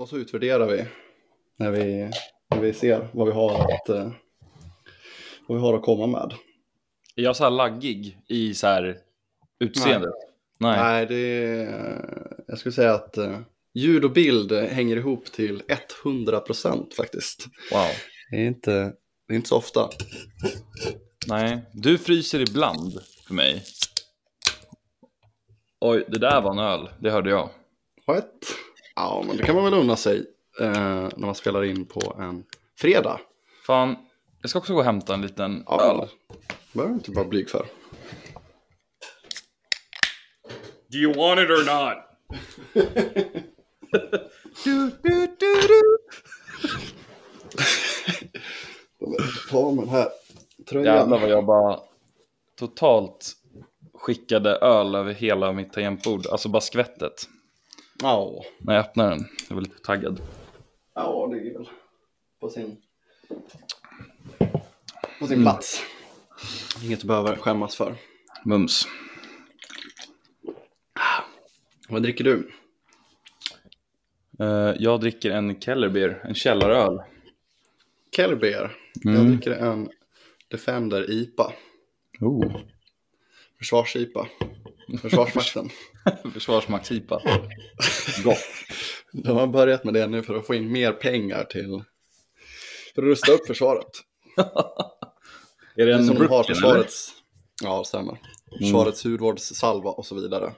och så utvärderar vi när vi, när vi ser vad vi har att, eh, vad vi har att komma med. Är jag så här laggig i så här utseendet? Nej. Nej, det är, jag skulle säga att eh, ljud och bild hänger ihop till 100% faktiskt. Wow. Det är inte, det är inte så ofta. Nej, du fryser ibland för mig. Oj, det där var en öl, det hörde jag. What? Ja, men det kan man väl unna sig eh, när man spelar in på en fredag. Fan, jag ska också gå och hämta en liten Ja, öl. det behöver du inte vara blyg för. Do you want it or not? Ta med den här tröjan. Jävlar vad jag bara totalt skickade öl över hela mitt tangentbord. Alltså bara skvättet. Ja, När jag öppnade den. Jag var lite taggad. ja, det är väl på sin, på sin plats. Inget du behöver skämmas för. Mums. Vad dricker du? Eh, jag dricker en Kellerbeer, en källaröl. Keller Beer. Jag Mm. dricker en Defender IPA. Oh. Försvars-IPA. Försvarsmakten. Försvarsmaktsipa. Gott. De har börjat med det nu för att få in mer pengar till för att rusta upp försvaret. Är det en som har Brooklyn, eller? försvarets, ja det stämmer. Försvarets hudvårdssalva och så vidare.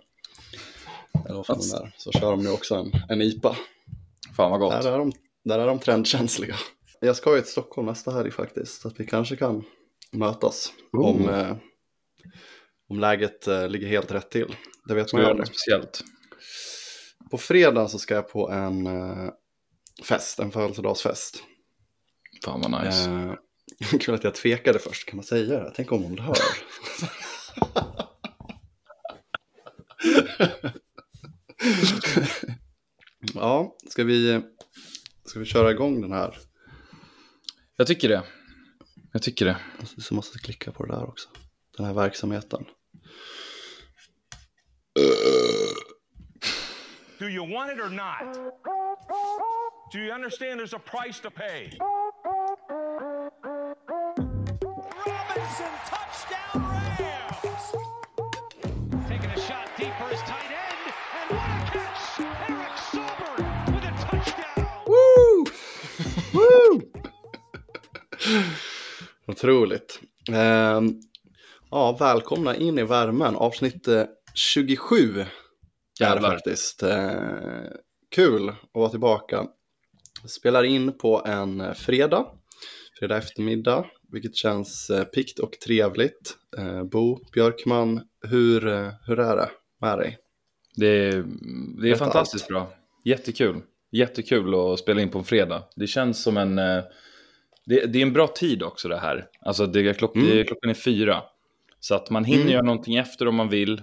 Eller vad fan är. Så kör de nu också en, en IPA. Fan vad gott. Där är, de, där är de trendkänsliga. Jag ska ju till Stockholm nästa helg faktiskt. Så att vi kanske kan mötas. Oh. Om, eh, om läget eh, ligger helt rätt till. Det vet man ju aldrig. speciellt? På fredag så ska jag på en eh, fest, en födelsedagsfest. Fan vad nice. Eh, kul att jag tvekade först, kan man säga det? Tänk om hon hör. ja, ska vi, ska vi köra igång den här? Jag tycker det. Jag tycker det. Så måste jag klicka på det där också. Den här verksamheten. Do you want it or not? Do you understand there's a price to pay? Robinson, touchdown Rams! Taking a shot deep for his tight end, and what a catch! Eric Silver with a touchdown! Woo! Woo! Otroligt. Ehm, ja, välkomna in i värmen. Avsnitt eh, 27 är det Jävlar. faktiskt. Eh, kul att vara tillbaka. Spelar in på en eh, fredag, fredag eftermiddag, vilket känns eh, pikt och trevligt. Eh, Bo Björkman, hur, eh, hur är det med dig? Det är, det är fantastiskt bra. Jättekul. Jättekul att spela in på en fredag. Det känns som en... eh, Det, det är en bra tid också det här. Alltså det är klock, Mm. det är, klockan är fyra. Så att man hinner Mm. göra någonting efter om man vill.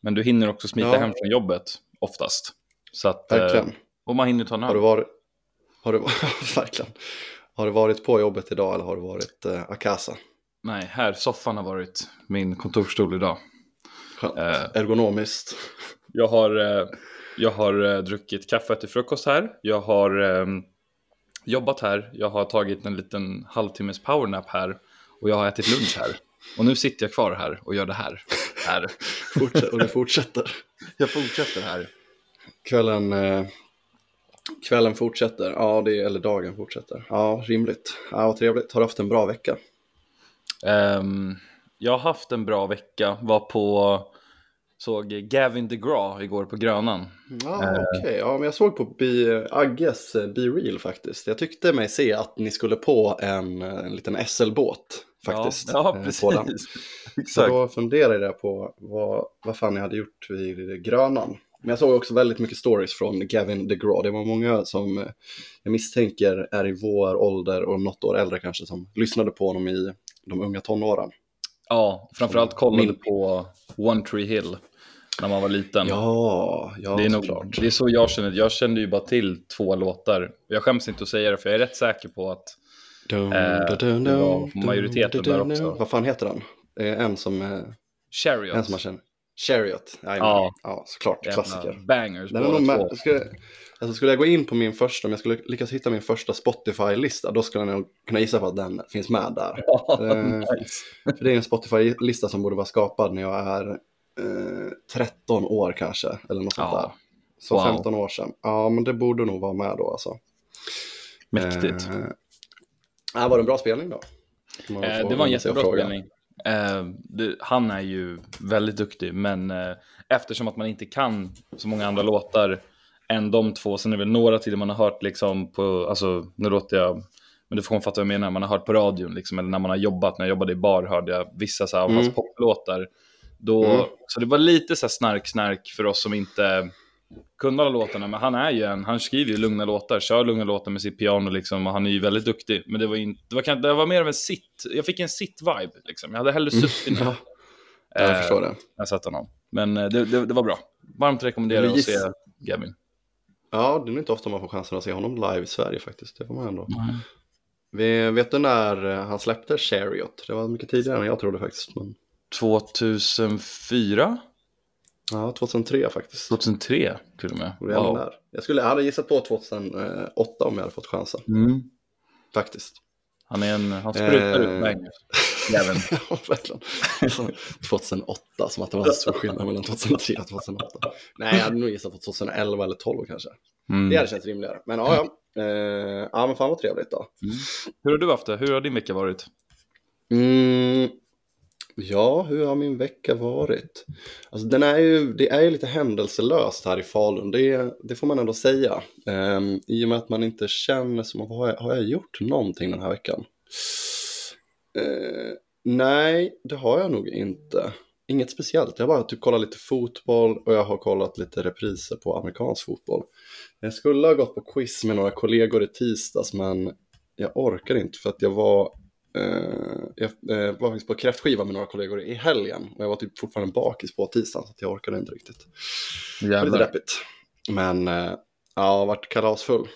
Men du hinner också smita Ja. hem från jobbet oftast. Så att, eh, Verkligen. och man hinner ta en Har du öl. varit, har du, verkligen. Har du varit på jobbet idag eller har du varit eh, Akasa? Nej, här, soffan har varit min kontorsstol idag. Skönt. Eh. Ergonomiskt. Jag har, eh, jag har eh, druckit kaffe till frukost här. Jag har eh, jobbat här. Jag har tagit en liten halvtimmes powernap här. Och jag har ätit lunch här. Och nu sitter jag kvar här och gör det här. Här. Fortsätt, och det fortsätter. Jag fortsätter här. Kvällen, eh, kvällen fortsätter. Ja, det, eller dagen fortsätter. Ja, rimligt. Ja, vad trevligt. Har du haft en bra vecka? Ehm, jag har haft en bra vecka. Var på, såg Gavin DeGraw igår på Grönan. Ja, okej. Ja, men jag såg på Be, Agges eh, Be Real faktiskt. Jag tyckte mig se att ni skulle på en, en liten SL-båt faktiskt. Ja, ja eh, precis. på den. Så då funderade jag på vad, vad fan jag hade gjort vid Grönan. Men jag såg också väldigt mycket stories från Gavin DeGraw. Det var många som eh, jag misstänker är i vår ålder och något år äldre kanske som lyssnade på honom i de unga tonåren. Ja, framförallt kollade Min- på One Tree Hill när man var liten. Ja, ja det, är nog, såklart. det är så jag känner. Jag kände ju bara till två låtar. Jag skäms inte att säga det för jag är rätt säker på att Dun, Eh, dun, dun, det var dun, majoriteten där också. Vad fan heter är en som, eh, Chariot, en som man känner. Chariot. Jajamän. Ja. ja, såklart. jävla Klassiker. bangers Den är båda nog två. med, ska, Alltså skulle jag gå in på min första, om jag skulle lyckas hitta min första Spotify-lista, då skulle jag nog kunna gissa på att den finns med där. Eh, nice. För det är en Spotify-lista som borde vara skapad när jag är eh, 13 år kanske, eller något sånt Ja. där. Så Wow. 15 år sedan. Ja, men det borde nog vara med då alltså. Mäktigt. Eh, ja, var det en bra spelning då? Eh, det var en jättebra spelning. Eh, det, han är ju väldigt duktig, men eh, eftersom att man inte kan så många andra låtar än de två, sen är det väl några till man har hört liksom på, alltså nu låter jag, men du får fatta vad jag menar, man har hört på radion liksom, eller när man har jobbat, när jag jobbade i bar hörde jag vissa så här, av Mm. hans poplåtar. Då, Mm. Så det var lite så här snark-snark för oss som inte alla låtarna, men han är ju en, han skriver ju lugna låtar, kör lugna låtar med sitt piano liksom, och han är ju väldigt duktig. Men det var, in, det var, det var mer av en sitt, jag fick en sitt-vibe liksom. Jag hade hellre suttit ner Ja, jag eh, förstår det. när jag sett honom. Men eh, det, det, det var bra. Varmt rekommenderar Men att se Gavin. Ja, det är nog inte ofta man får chansen att se honom live i Sverige faktiskt. Det får man ändå. Vi, vet du när eh, han släppte Chariot? Det var mycket tidigare än jag trodde faktiskt. Men, 2004? Ja, 2003 faktiskt. 2003 till och med. Det Wow. där. Jag, skulle, hade gissat på 2008 om jag hade fått chansen. Mm. Faktiskt. Han är en, han sprutar Eh. ut pengar. Gavin. Ja, verkligen. Så 2008, som att det var så stor skillnad mellan 2003 och 2008. Nej, jag hade nog gissat på 2011 eller 12 kanske. Det Mm. hade känts rimligare. Men ja, ja. Eh, ja, men fan vad trevligt då. Hur har du haft det? Hur har din vecka varit? Mm, ja, hur har min vecka varit? Alltså, den är ju, det är ju lite händelselöst här i Falun, det, det får man ändå säga. Um, I och med att man inte känner som, har jag, har jag gjort någonting den här veckan? Uh, nej, det har jag nog inte. Inget speciellt, jag har bara typ kollat lite fotboll och jag har kollat lite repriser på amerikansk fotboll. Jag skulle ha gått på quiz med några kollegor i tisdags men jag orkar inte för att jag var jag eh, var faktiskt på kräftskiva med några kollegor i helgen och jag var typ fortfarande bakis på tisdagen så att jag orkade inte riktigt. Det var lite Jävlar. deppigt. Men eh, ja, jag har varit kalasfull.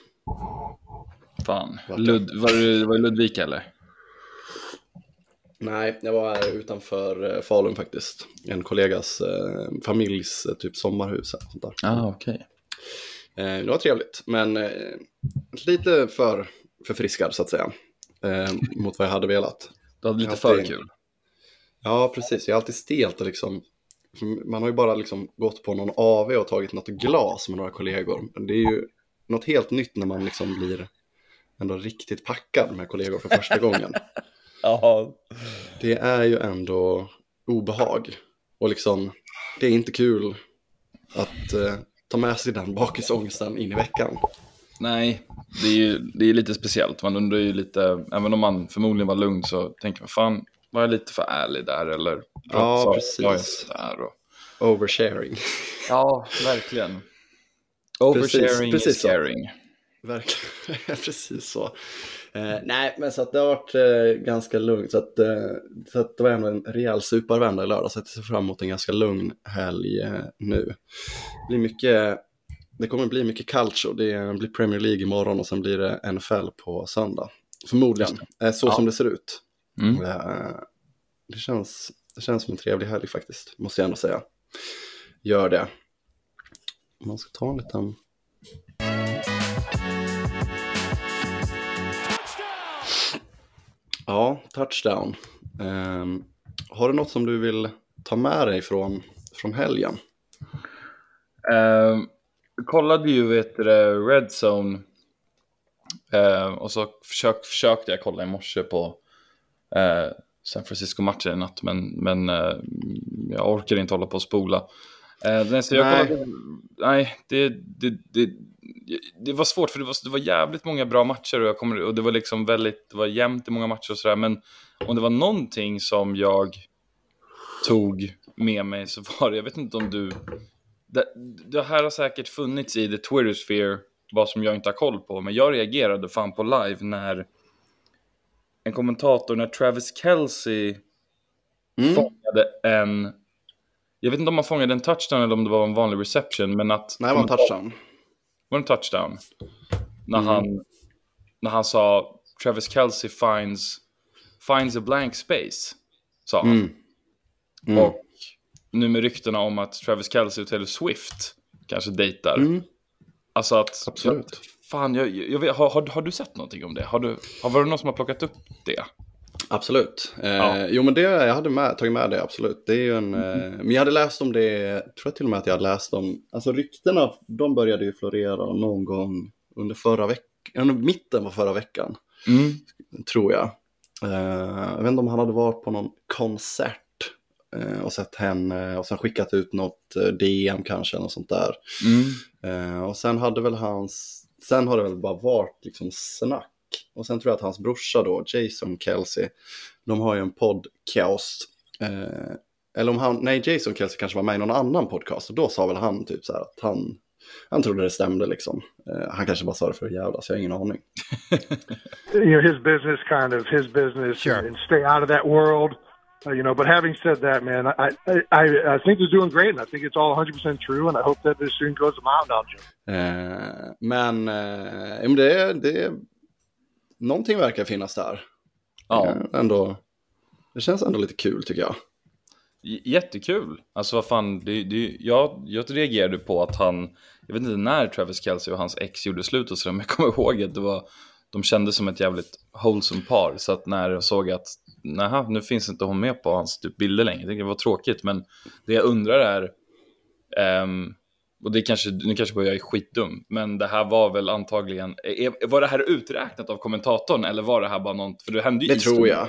Fan. Vart Lud, var, du, var det Ludvika eller? Nej, jag var här utanför eh, Falun faktiskt. En kollegas eh, familjs eh, typ sommarhus. eller Sånt där. Ja, ah, okej. Eh, det var trevligt, men eh, lite för förfriskad så att säga. Eh, mot vad jag hade velat. Du hade lite för kul. Ja, precis. Jag är alltid stelt och liksom, man har ju bara liksom gått på någon AV och tagit något glas med några kollegor. Men det är ju något helt nytt när man liksom blir ändå riktigt packad med kollegor för första gången. Ja. Det är ju ändå obehag. Och liksom, det är inte kul att eh, ta med sig den bakisångesten in i veckan. Nej, det är ju det är lite speciellt. Man undrar ju lite, även om man förmodligen var lugn så tänker man fan, var jag lite för ärlig där eller? Ja, precis. sådär och... Oversharing. Ja, verkligen. Oversharing precis is så. caring. Verkligen, precis så. Eh, nej, men så att det har varit eh, ganska lugnt. Så att, eh, så att det var ändå en rejäl supervända i lördag. Så jag ser fram emot en ganska lugn helg eh, nu. Det, blir mycket, det kommer bli mycket calcio. Det blir Premier League imorgon och sen blir det NFL på söndag. Förmodligen, eh, så Ja. som det ser ut. Mm. Eh, det, känns, det känns som en trevlig helg faktiskt, måste jag ändå säga. Gör det. Man ska ta en liten... Ja, touchdown. Ehm, har du något som du vill ta med dig från, från helgen? Eh, kollade ju vet du, Red Zone eh, och så försök, försökte jag kolla i morse på eh, San Francisco-matchen i natt men, men eh, jag orkar inte hålla på och spola. Eh, så jag Nej. kollade, nej, det, det, det, det var svårt för det var, det var jävligt många bra matcher och, jag kommer, och det var liksom väldigt, det var jämnt i många matcher och sådär men om det var någonting som jag tog med mig så var det, jag vet inte om du det, det här har säkert funnits i the Twitter sphere, vad som jag inte har koll på, men jag reagerade fan på live när en kommentator, när Travis Kelce Mm. fångade en, jag vet inte om han fångade en touchdown eller om det var en vanlig reception, men att Nej, det var en touchdown. var det en touchdown? När, Mm. han, när han sa Travis Kelce finds, finds a blank space, sa han. Mm. Mm. Och nu med ryktena om att Travis Kelce och Taylor Swift kanske dejtar. Mm. Alltså att... Absolut. Fan, jag, jag vet, har, har, har du sett någonting om det? Har, du, har varit någon som har plockat upp det? Absolut. Eh, Ja. Jo men det, jag hade med, tagit med det absolut. Det är ju en, eh, men jag hade läst om det, tror jag till och med att jag hade läst om, alltså ryktena, de började ju florera någon gång under förra veckan, mitten på förra veckan, Mm. tror jag. Eh, jag vet inte om han hade varit på någon konsert och sett henne och sen skickat ut något eh, DM kanske, något sånt där. Mm. Eh, och sen hade väl hans, sen har det väl bara varit liksom snack. Och sen tror jag att hans brorsa då, Jason Kelsey, de har ju en podcast. Eh, eller om han, nej Jason Kelsey kanske var med i någon annan podcast. Och då sa väl han typ så här att han, han trodde det stämde liksom. Eh, han kanske bara sa det för att jävlas, jag har ingen aning. you know his business kind of his business Sure. and stay out of that world you know but having said that man I, I i i think they're doing great and i think it's all 100% true and i hope that this soon goes a mile down Jim. Eh, men eh, men det, det, någonting verkar finnas där. Ja, Eh, ändå, det känns ändå lite kul tycker jag. j- jättekul. Alltså vad fan, det, det, jag, jag reagerade på att han, jag vet inte när Travis Kelce och hans ex gjorde slut och sådär, men jag kommer ihåg att det var, de kändes som ett jävligt wholesome par. Så att när jag såg att, nähä, nu finns inte hon med på hans typ bilder längre, jag tänkte det var tråkigt, men det jag undrar är, ehm, och det kanske, nu kanske jag är skitdum, men det här var väl antagligen, är, var det här uträknat av kommentatorn eller var det här bara något, för det hände ju Det tror jag.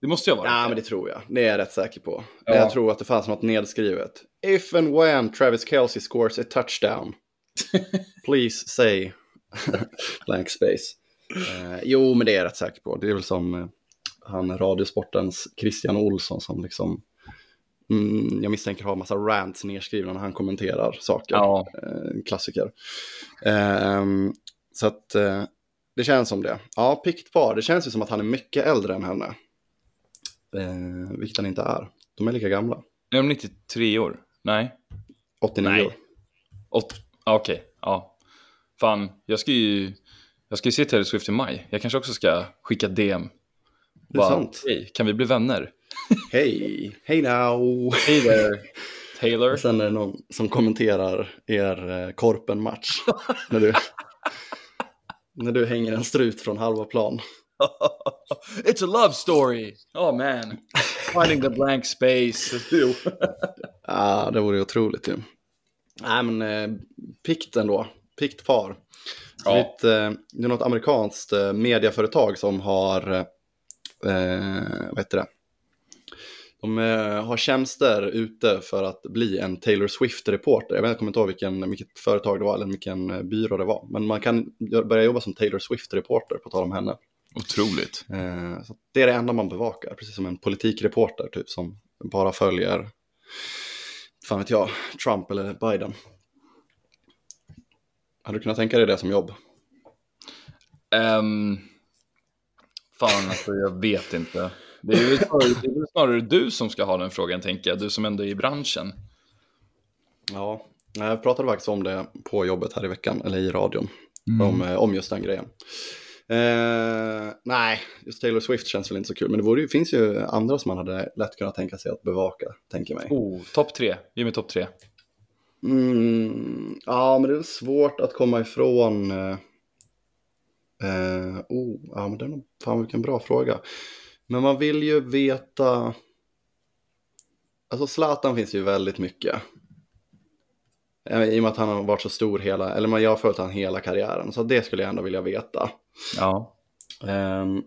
Det måste jag vara. Ja, men det tror jag. Det är jag rätt säker på. Ja. Jag tror att det fanns något nedskrivet. If and when Travis Kelce scores a touchdown. Please say blank space. Eh, jo, men det är jag rätt säker på. Det är väl som eh, han Radiosportens Christian Olsson som liksom mm, jag misstänker har massa rants nedskrivna när han kommenterar saker. Ja. Eh, en klassiker. Ehm, så att eh, det känns som det. Ja, pikt par. Det känns ju som att han är mycket äldre än henne. Eh, vilket han inte är. De är lika gamla. Är de 93 år? Nej. 89 Nej. år. Åt... Okej, ja. Fan, jag ska ju... Jag ska ju se Taylor Swift i maj. Jag kanske också ska skicka DM. Det är sant. Hej, kan vi bli vänner? Hej, hej now. Hej där, Taylor. Och sen är det någon som kommenterar er eh, korpen-match. när, du, när du hänger en strut från halva plan. It's a love story! Oh man. Finding the blank space. Jo. Ja, det vore otroligt ju. Nej, men eh, pikt ändå. Pikt par. Ja. Det, är ett, eh, det är något amerikanskt eh, mediaföretag som har, eh, vad heter det? De eh, har tjänster ute för att bli en Taylor Swift-reporter. Jag vet, jag kommer inte ihåg vilken, vilket företag det var eller vilken byrå det var. Men man kan börja jobba som Taylor Swift-reporter på tal om henne. Otroligt. Eh, så det är det enda man bevakar, precis som en politikreporter typ som bara följer, fan vet jag, Trump eller Biden. Hade du kunnat tänka dig det som jobb? Um, fan, alltså jag vet inte. Det är ju snarare, det är snarare du som ska ha den frågan, tänker jag. Du som ändå är i branschen. Ja, jag pratade faktiskt om det på jobbet här i veckan, eller i radion, Mm. om, eh, om just den grejen. Eh, nej, just Taylor Swift känns väl inte så kul, men det vore, finns ju andra som man hade lätt kunnat tänka sig att bevaka, tänker mig. Oh, topp tre. Ge mig topp tre. Mm, ja, men det är svårt att komma ifrån. Eh, eh, oh, ja, men det är nog, fan vilken bra fråga. Men man vill ju veta. Alltså Zlatan finns ju väldigt mycket. Eh, I och med att han har varit så stor hela, eller man- jag har följt han hela karriären. Så det skulle jag ändå vilja veta. Ja. Ehm,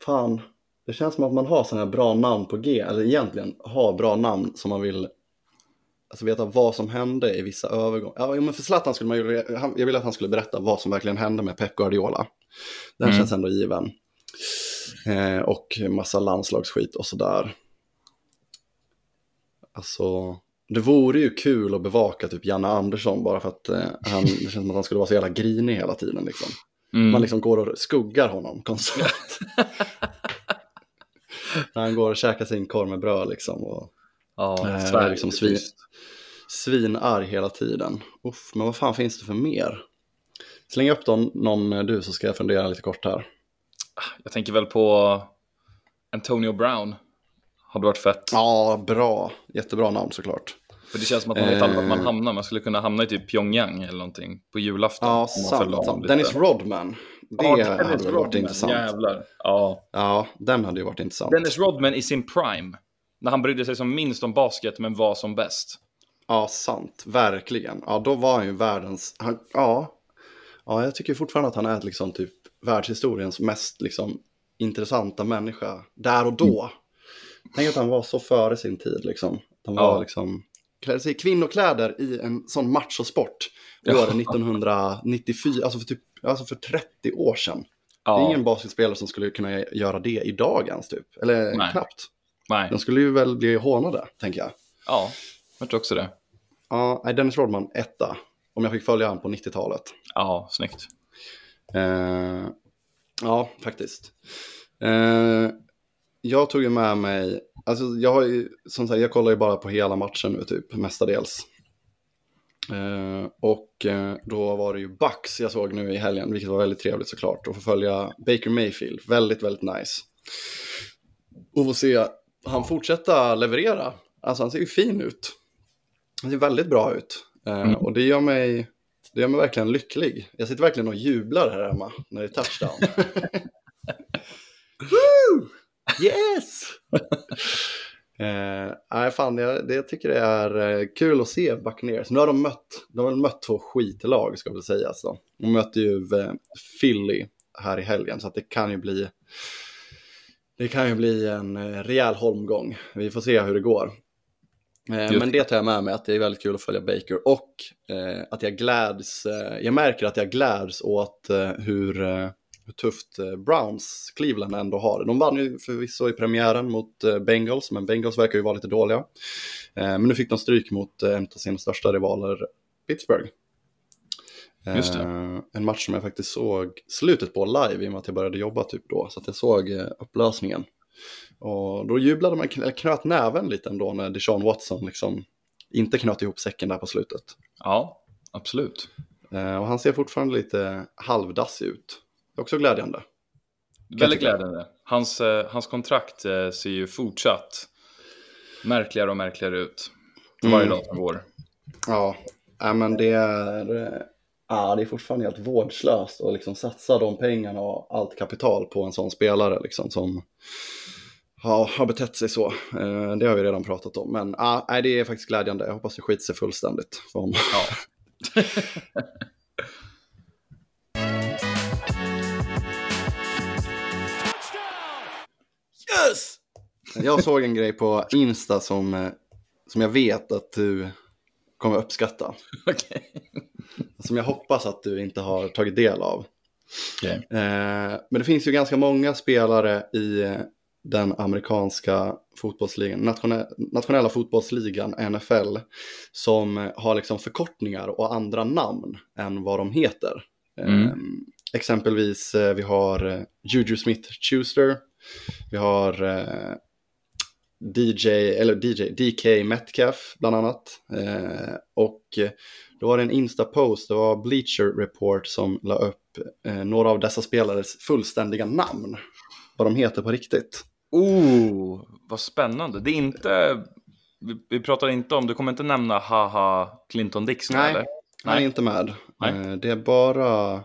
fan, det känns som att man har sådana här bra namn på G, eller egentligen har bra namn som man vill alltså, veta vad som hände i vissa övergångar. Ja, men för Zlatan skulle man ju, jag ville att han skulle berätta vad som verkligen hände med Pep Guardiola. Den Mm. känns ändå given. Eh, och massa landslagsskit och sådär. Alltså, det vore ju kul att bevaka typ Janne Andersson bara för att eh, han, det känns som att han skulle vara så jävla grinig hela tiden liksom. Mm. Man liksom går och skuggar honom konstant. När han går och käkar sin korv med bröd liksom. Och ja, Eh, Sverige liksom är svin- svinarg hela tiden. Uff, men vad fan finns det för mer? Släng upp någon, någon eh, du så ska jag fundera lite kort här. Jag tänker väl på Antonio Brown. Hade varit fett. Ja, bra. Jättebra namn såklart. För det känns som att man vet aldrig vart man Eh. hamnar. Man skulle kunna hamna i typ Pyongyang eller någonting på julafton. Ja, sant. sant. Dennis Rodman. Det Ja, hade Dennis väl varit Rodman, intressant. Jävlar. Ja. Ja, den hade ju varit intressant. Dennis Rodman i sin prime. När han brydde sig som minst om basket men var som bäst. Ja, sant. Verkligen. Ja, då var han ju världens... Han, ja. ja, jag tycker fortfarande att han är liksom typ världshistoriens mest liksom intressanta människa. Där och då. Tänk att han var så före sin tid liksom. Han var Ja. liksom... Klädde sig i kvinnokläder i en sån machosport. Ja. Åren 1994, alltså för, typ, alltså för 30 år sedan. Det är Ja, ingen basketspelare som skulle kunna göra det idag ens typ. Eller Nej. knappt. Nej. De skulle ju väl bli hånade, tänker jag. Ja, jag tror också det. Ja, nej, Dennis Rodman, etta. Om jag fick följa han på 90-talet. Ja, snyggt. Eh, ja, faktiskt. Eh, jag tog ju med mig, alltså jag har ju, som sagt, jag kollar ju bara på hela matchen nu typ, mestadels. Eh, och eh, då var det ju Bucks jag såg nu i helgen, vilket var väldigt trevligt såklart. Och få följa Baker Mayfield, väldigt, väldigt nice. Och få se han fortsätta leverera. Alltså han ser ju fin ut. Han ser väldigt bra ut. Eh, Mm. Och det gör mig det gör mig verkligen lycklig. Jag sitter verkligen och jublar här hemma när det är touchdown. Woo! Yes! eh, nej, fan, jag, det, jag tycker det är eh, kul att se Buccaneers. Nu har de mött, de har mött två skitlag ska väl sägas då. De möter ju eh, Philly här i helgen så att det kan ju bli det kan ju bli en eh, rejäl holmgång. Vi får se hur det går. Eh, Just men det tar jag med mig att det är väldigt kul att följa Baker och eh, att jag gläds, jag märker att jag gläds åt hur, hur tufft Browns Cleveland ändå har det. De vann ju förvisso i premiären mot Bengals, men Bengals verkar ju vara lite dåliga. Men nu fick de stryk mot en av sina största rivaler, Pittsburgh. Just det. Eh, en match som jag faktiskt såg slutet på live i och med att jag började jobba typ då, så att jag såg eh, upplösningen. Och då jublade man, eller knöt näven lite ändå när Deshaun Watson liksom inte knöt ihop säcken där på slutet. Ja, absolut. Eh, och han ser fortfarande lite halvdassig ut. Det är också glädjande. Väldigt glädjande. Hans, hans kontrakt ser ju fortsatt märkligare och märkligare ut. Varje Mm. dag som går. Ja, men det är, ja, det är fortfarande helt vårdslöst att liksom satsa de pengarna och allt kapital på en sån spelare liksom, som ja, har betett sig så. Eh, det har vi redan pratat om, men nej, det är faktiskt glädjande. Jag hoppas det skiter sig fullständigt för honom. Ja. Yes! Jag såg en grej på Insta som, eh, som jag vet att du kommer uppskatta. Okej. Som jag hoppas att du inte har tagit del av. Okej. Eh, men det finns ju ganska många spelare i eh, den amerikanska fotbollsligan, nationella, nationella fotbollsligan, NFL, som eh, har liksom förkortningar och andra namn än vad de heter. Mm. Eh, exempelvis, eh, vi har eh, Juju Smith-Schuster, vi har eh, DJ, eller DJ, DK Metcalf bland annat. Eh, och eh, då var det en Insta-post, det var Bleacher Report som la upp eh, några av dessa spelares fullständiga namn. Vad de heter på riktigt. Oh, vad spännande. Det är inte... Vi, vi pratar inte om... Du kommer inte nämna haha Clinton Dixon Nej. eller? Han är inte med. Nej. Eh, det är bara,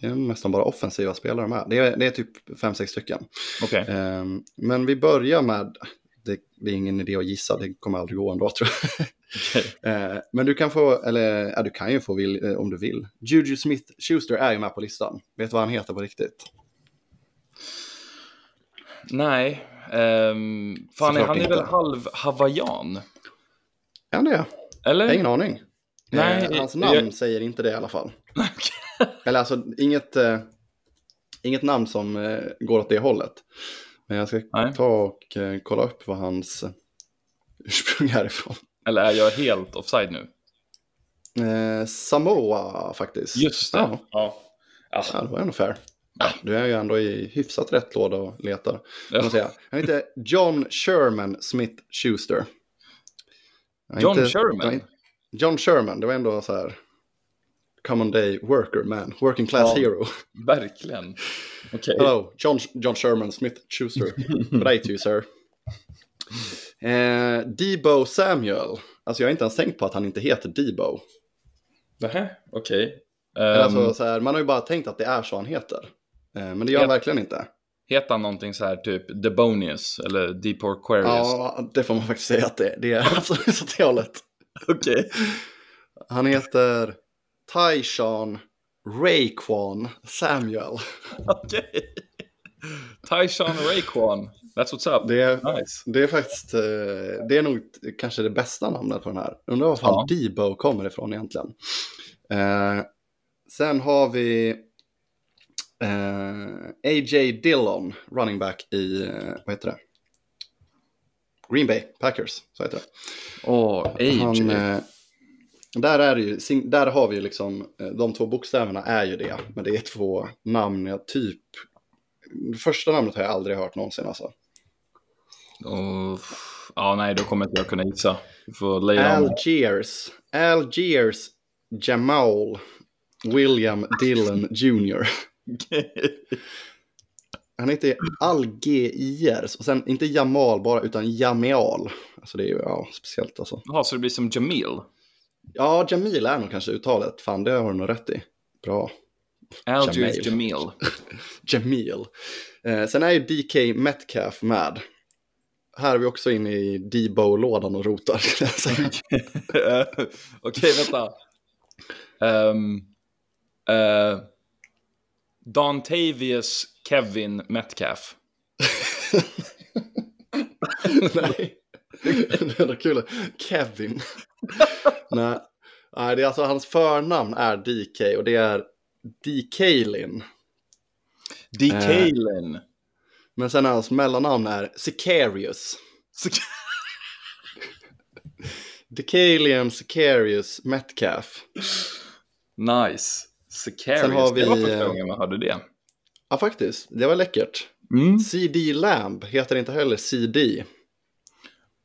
det är nästan bara offensiva spelare med. Det är, det är typ fem sex stycken. Okej. Eh, men vi börjar med, det, det är ingen idé att gissa, det kommer aldrig gå ändå tror jag. Okej. Eh, men du kan få, eller ja, du kan ju få vill, eh, om du vill. Juju Smith-Schuster är ju med på listan. Vet du vad han heter på riktigt? Nej. ehm, fan, han är väl inte. halv hawaiian? Är han det? Eller? Jag har ingen aning. Nej, eh, hans jag- namn säger inte det i alla fall. Eller alltså inget, eh, inget namn som eh, går åt det hållet. Men jag ska Nej. ta och eh, kolla upp vad hans eh, ursprung är ifrån. Eller är jag helt offside nu? Eh, Samoa faktiskt. Just det. Ja, Ja. Ja. ja, det var ändå fair. Ja, du är ju ändå i hyfsat rätt låda och letar. Man säga. Han heter John Sherman Smith Schuster. John Sherman? John Sherman, det var ändå så här. Common day worker man, working class Ja. hero. Verkligen. Okej. Hello, John, John Sherman Smith Schuster. To you, sir. Eh, Debo Samuel. Alltså jag har inte ens tänkt på att han inte heter Debo. Nähä, okej. Eller Ehm, alltså, så här, man har ju bara tänkt att det är så han heter. Eh, men det gör han verkligen inte. Heter han någonting så här typ Debonius eller Deep Aquarius? Ja, det får man faktiskt säga att det, det är absolut åt det hållet. Okej. Han heter Tyshawn Raekwon Samuel. Okej. Tyshawn Raekwon. That's what's up. Det är, Nice. det är faktiskt, eh, det är nog kanske det bästa namnet på den här. Undrar var fan Debo kommer ifrån egentligen. Eh, sen har vi eh, A.J. Dillon, running back i, eh, vad heter det? Green Bay Packers, så heter det. Åh, AJ. Han, eh, där, är ju, där har vi ju liksom, eh, de två bokstäverna är ju det, men det är två namn jag typ, första namnet har jag aldrig hört någonsin alltså. Och, ja, nej, då kommer inte jag kunna gissa. Algiers, Algiers Jamal William Dillon Jr. Han heter Algiers, och sen inte Jamal bara, utan Jamial. Alltså det är ju, ja, speciellt alltså. Jaha, så det blir som Jamil? Ja, Jamil är nog kanske uttalet, fan det har du nog rätt i. Bra. Algiers Jamil. Jamil. Jamil. Eh, sen är ju DK Metcalf med. Här är vi också inne i Debo-lådan och rotar. Eh, Okej, vänta. Um, uh, Dontavius Kevin Metcalf. Nej, det är kul. Kevin. Nej. Nej, det är alltså hans förnamn är DK och det är DKlin. DeKalen. Men sen hans mellannamn är Sicarius. Decalian Sicarius Metcalf. nice. Sicarius. Sen har vi, Det var första eh, gången man hörde det. Ja, faktiskt. Det var läckert. Mm. CD Lamb heter inte heller CD.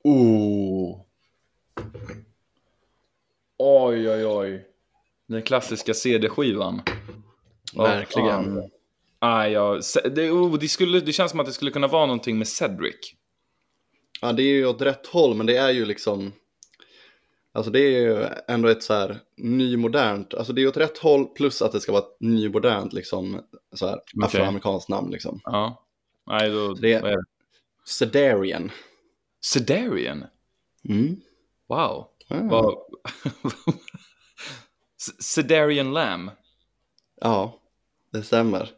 Oh. Oj, oj, oj. Den klassiska CD-skivan. Verkligen. Ah, ja. Det, oh, det, skulle, det känns som att det skulle kunna vara någonting med Cedric. Ja, det är ju åt rätt håll, men det är ju liksom... Alltså det är ju ändå ett så här nymodernt, alltså det är åt rätt håll plus att det ska vara ett nymodernt liksom så här afroamerikanskt namn liksom. Ja. Nej, då... Det- är det? Sedarian. Sedarian? Mm. Wow. Vad... S- Sedarian Lamb? ja, det stämmer.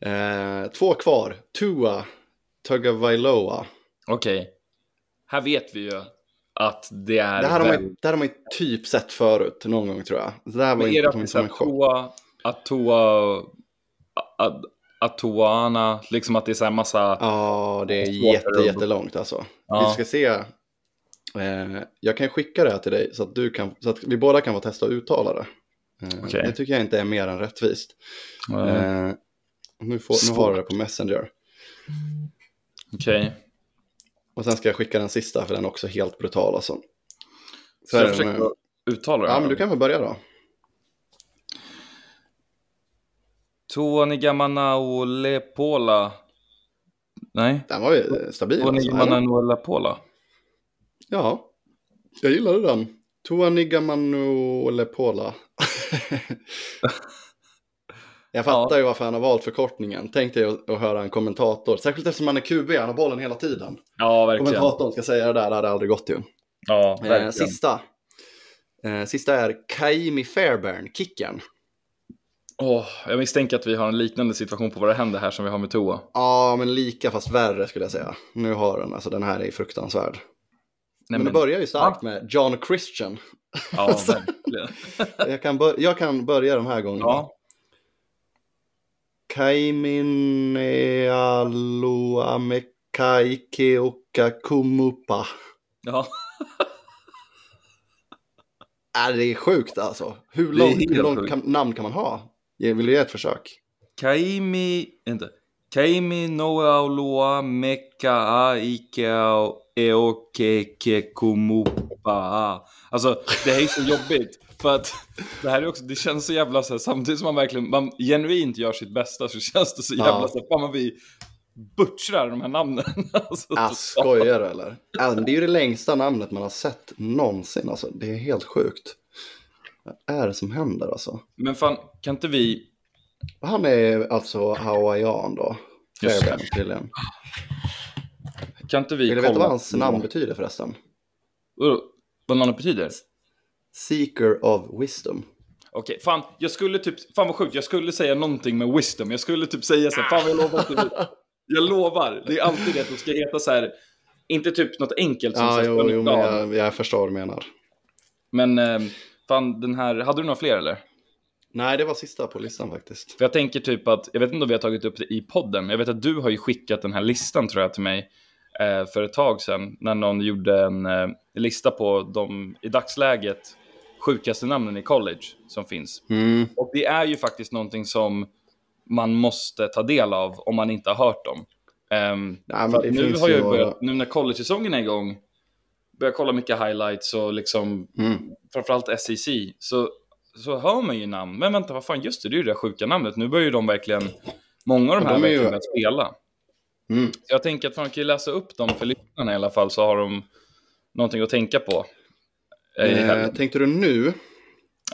Eh, två kvar. Tua Tagovailoa. Okej. Här vet vi ju att det är... Det här, har man, väl- det här har man ju typ sett förut någon gång tror jag. Det här var Men är inte det kom att inte som en chock. Atoa, Atoa, A- Atoana, liksom att det är så här massa... Ja, det är jätte, att- jättelångt alltså. Ja. Vi ska se. Eh, jag kan skicka det här till dig så att, du kan, så att vi båda kan få testa att uttala det. Eh, Okej. Det tycker jag inte är mer än rättvist. Eh, nu, får, nu har du det på Messenger. Okej. Och sen ska jag skicka den sista för den är också helt brutal alltså. Så jag försöker uttala det Ja, men du kan väl börja då. Tuonigamanaulepola. Nej. Den var ju eh, stabil. Alltså. eller? Tuonigamanaulepola. Ja, jag gillade den. Tuanigamanu Lepola. jag fattar ju varför han har valt förkortningen. Tänk dig att, att höra en kommentator. Särskilt eftersom han är QB, han har bollen hela tiden. Ja, verkligen. Kommentatorn ska säga det där, det hade aldrig gått ju. Ja, Eh, verkligen. sista. Eh, sista är Kaimi Fairbairn, kicken. Åh, jag misstänker att vi har en liknande situation på våra händer här som vi har med Toa. Ja, men lika fast värre skulle jag säga. Nu har den, alltså den här är fruktansvärd. Nej, men, det börjar ju starkt med John Christian. Ja, verkligen. Jag kan, bör- jag kan börja den här gången. Ja. Kaiminealuamekaikeoka kumupa. ja. Äh, det är sjukt alltså. Hur långt, hur långt kan, namn kan man ha? Jag vill ge ett försök. Kaimi, inte. Kaimi noaulua meka a ikea eokeke kumupa. Alltså, det här är så jobbigt. För att det här är också, det känns så jävla så här, samtidigt som man verkligen, man genuint gör sitt bästa så känns det så jävla Ja. så här, fan vad vi butchrar de här namnen. alltså, Ah, skojar du eller? Alltså, det är ju det längsta namnet man har sett någonsin. Alltså, det är helt sjukt. Vad är det som händer alltså? Men fan, kan inte vi... Han är alltså hawaiian då. Just det. Tydligen. Kan inte vi Vill du veta vad hans namn betyder förresten? Vad namnet betyder? Seeker of wisdom. Okej, fan, jag skulle typ, fan vad sjukt, jag skulle säga någonting med wisdom, jag skulle typ säga så här, fan jag lovar det, jag lovar, det är alltid det att det ska heta så här, inte typ något enkelt som Ja, jo, jo, men jag, jag förstår vad du menar. Men eh, fan, den här, hade du några fler eller? Nej, det var sista på listan faktiskt. För jag tänker typ att, jag vet inte om vi har tagit upp det i podden, jag vet att du har ju skickat den här listan tror jag till mig eh, för ett tag sedan, när någon gjorde en eh, lista på de i dagsläget sjukaste namnen i college som finns. Mm. Och det är ju faktiskt någonting som man måste ta del av om man inte har hört dem. Um, men det nu har jag ju börjat, nu när college-säsongen är igång, börjar kolla mycket highlights och liksom, Mm. framförallt SEC, så, så hör man ju namn. Men vänta, vad fan, just det, det är ju det där sjuka namnet. Nu börjar ju de verkligen, många av de här de är ju- verkligen börjat spela. Mm. Jag tänker att man kan läsa upp dem för lyssnarna i alla fall, så har de någonting att tänka på. Eh, tänkte du nu?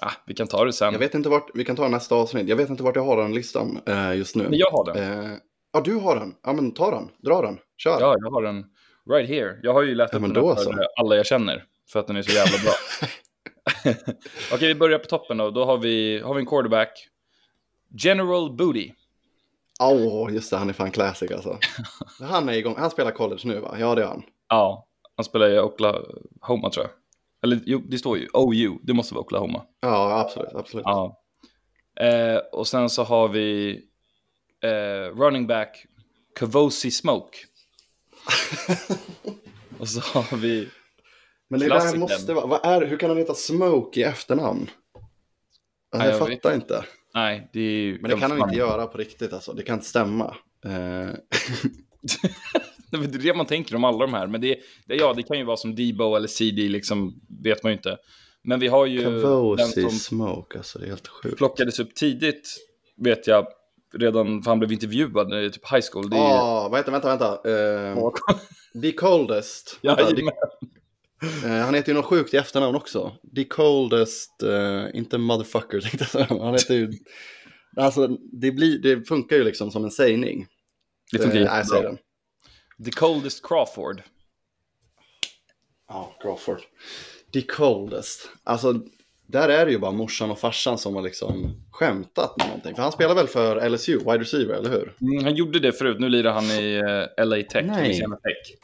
ah, vi kan ta det sen. Jag vet inte vart, vi kan ta nästa avsnitt. Jag vet inte vart jag har den listan eh, just nu. Men jag har den. Eh, ja, du har den. Ja, men ta den. Dra den. Kör. Ja, jag har den right here. Jag har ju läst Ja, upp den för så. alla jag känner. För att den är så jävla bra. Okej, vi börjar på toppen då. Då har vi, har vi en quarterback. General Booty. Åh, just det. Han är fan classic alltså. han är igång. Han spelar college nu va? Ja, det är han. Ja, han spelar i Oklahoma tror jag. Eller jo, det står ju OU. Det måste vara Oklahoma. Ja, absolut. absolut. Ja. Eh, och sen så har vi eh, running back Kavosi Smoke. och så har vi... Men det där måste vara, vad är, hur kan han heta Smoke i efternamn? Alltså, jag jag fattar inte. Nej, det är... Men det kan han inte göra på riktigt alltså. Det kan inte stämma. Eh, Det är det man tänker om alla de här. Men det, det, ja, det kan ju vara som Debo eller CD, liksom, vet man ju inte. Men vi har ju den Kavosi som Smoke, alltså det är helt sjukt. plockades upp tidigt, vet jag, redan för han blev intervjuad i typ high school. Det är Ja, vänta, vänta, vänta. Eh, The Coldest. Vänta, Jajamän. the, eh, han heter ju något sjukt i efternamn också. The Coldest, eh, inte motherfucker tänkte jag säga. Han heter ju... Alltså, det, blir, det funkar ju liksom som en sägning. det funkar Eh, säg jättebra. The coldest Crawford. Ja, Crawford. The Coldest. Alltså, där är det ju bara morsan och farsan som har liksom skämtat med någonting. För han spelar väl för LSU, wide receiver, eller hur? Mm, han gjorde det förut, nu lirar han i eh, LA Tech. Nej. Tech.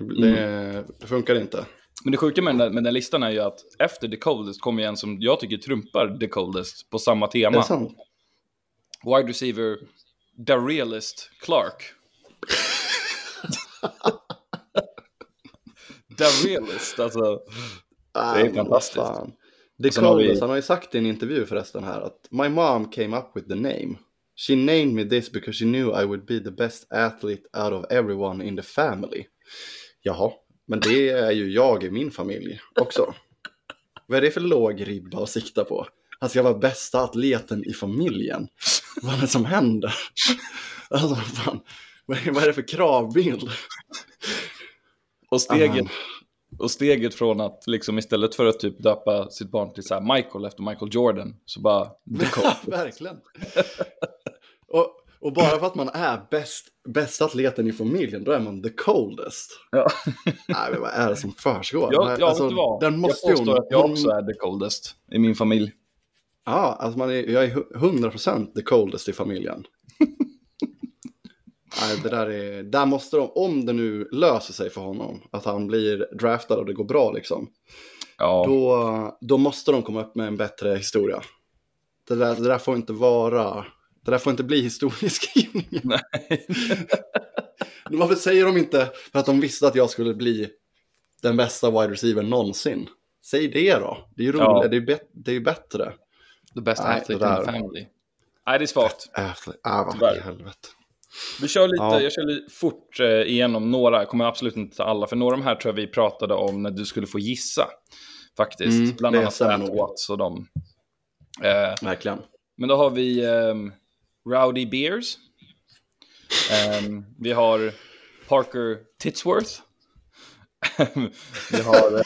Det, det, det funkar inte. Men det sjuka med den, där, med den listan är ju att efter The Coldest kommer en som jag tycker trumpar The Coldest på samma tema. det sant? Wide receiver Darealist Clark. Darealist, alltså. Ah, Det är fantastiskt. fan. The sen har vi- han har ju sagt i en intervju förresten här att My mom came up with the name. She named me this because she knew I would be the best athlete out of everyone in the family. Jaha, men det är ju jag i min familj också. Vad är det för låg ribba att sikta på? Han ska vara bästa atleten i familjen. Vad är det som händer? Alltså, fan. Vad är det för kravbild? Och steget, och steget från att liksom istället för att typ döpa sitt barn till så här Michael efter Michael Jordan, så bara. Verkligen. och, och bara för att man är bäst, bästa atleten i familjen, då är man the coldest. Ja. Nej, men vad är det som försiggår? Alltså, vet du vad? Den måste jag påstår ju... att jag också är the coldest i min familj. Ja, alltså man är, jag är hu- 100% the coldest i familjen. Nej, det där är, där måste de, om det nu löser sig för honom, att han blir draftad och det går bra liksom, Ja, då, då måste de komma upp med en bättre historia. Det där, det där får inte vara, det där får inte bli historieskrivningen. nej. Varför säger de inte för att de visste att jag skulle bli den bästa wide receiver någonsin? Säg det då. Det är ju roligt, Ja. det, är bet- det är ju bättre. The best Nej, athlete det in the family. Nej, det är svagt. Athlete. Ah, vad i helvete. Vi kör lite, Ja. jag kör lite fort eh, igenom några, jag kommer absolut inte ta alla, för några av de här tror jag vi pratade om när du skulle få gissa. Faktiskt, Mm, bland annat nog. Watts och dem. Eh, Verkligen. men då har vi ehm, Rowdy Beers. Ehm, vi har Parker Titsworth. vi har...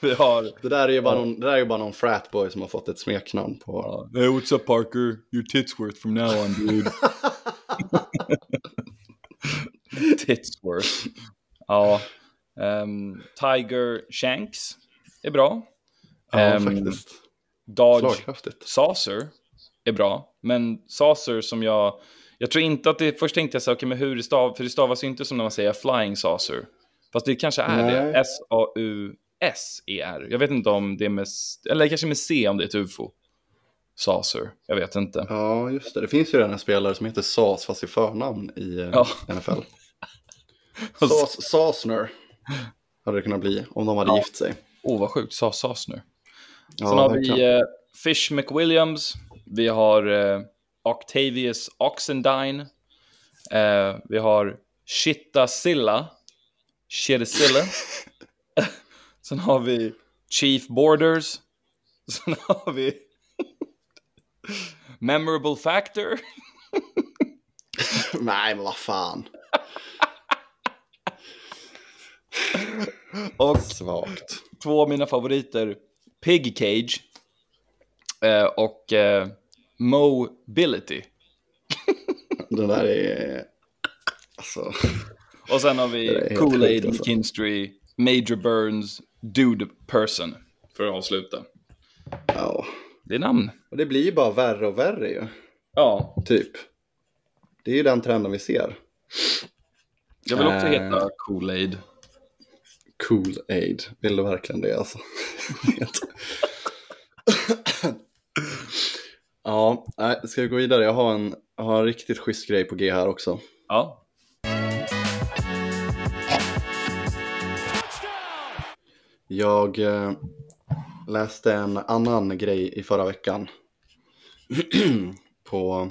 vi har... Det där är ju bara någon, det där är bara någon fratboy som har fått ett smeknamn på... Hey, what's up Parker? You're Titsworth from now on, dude. Titsworth. Ja. ehm, Tiger Shanks är bra. Ja, Ehm, faktiskt. Dodge. Saucer är bra, men Saucer som jag... Jag tror inte att det... Först tänkte jag så här, okej, men hur det stavas... För det stavas ju inte som när man säger Flying Saucer. Fast det kanske är det. Nej. E Jag vet inte om det är med... Eller kanske med C om det är ett ufo. Saucer. Jag vet inte. Ja, just det. Det finns ju redan en spelare som heter Sas fast i förnamn i eh, Ja. NFL. Sas, Sasner hade det kunnat bli om de hade Ja. gift sig. Åh, oh, vad sjukt. Sa Sasner. Ja, Sen har vi eh, Fish McWilliams. Vi har eh, Octavius Oxendine. Eh, vi har Shitta Silla. Shittasilla. Sen har vi Chief Borders. Sen har vi Memorable Factor. Nej, men vad fan. Och Svagt. två av mina favoriter. Pig Cage. Eh, och eh, Mobility. Den där är... Alltså... Och sen har vi Kool-Aid, alltså. McKinstry, Major Burns, Dude Person. För att avsluta. Ja. Det är namn. Och det blir ju bara värre och värre ju. Ja, Typ. Det är ju den trenden vi ser. jag vill också Eh. heta Kool-Aid. Cool aid. Vill du verkligen det alltså? ja, nej, ska vi gå vidare? Jag har en, jag har en riktigt schysst grej på G här också. Ja. Jag eh, läste en annan grej i förra veckan. på,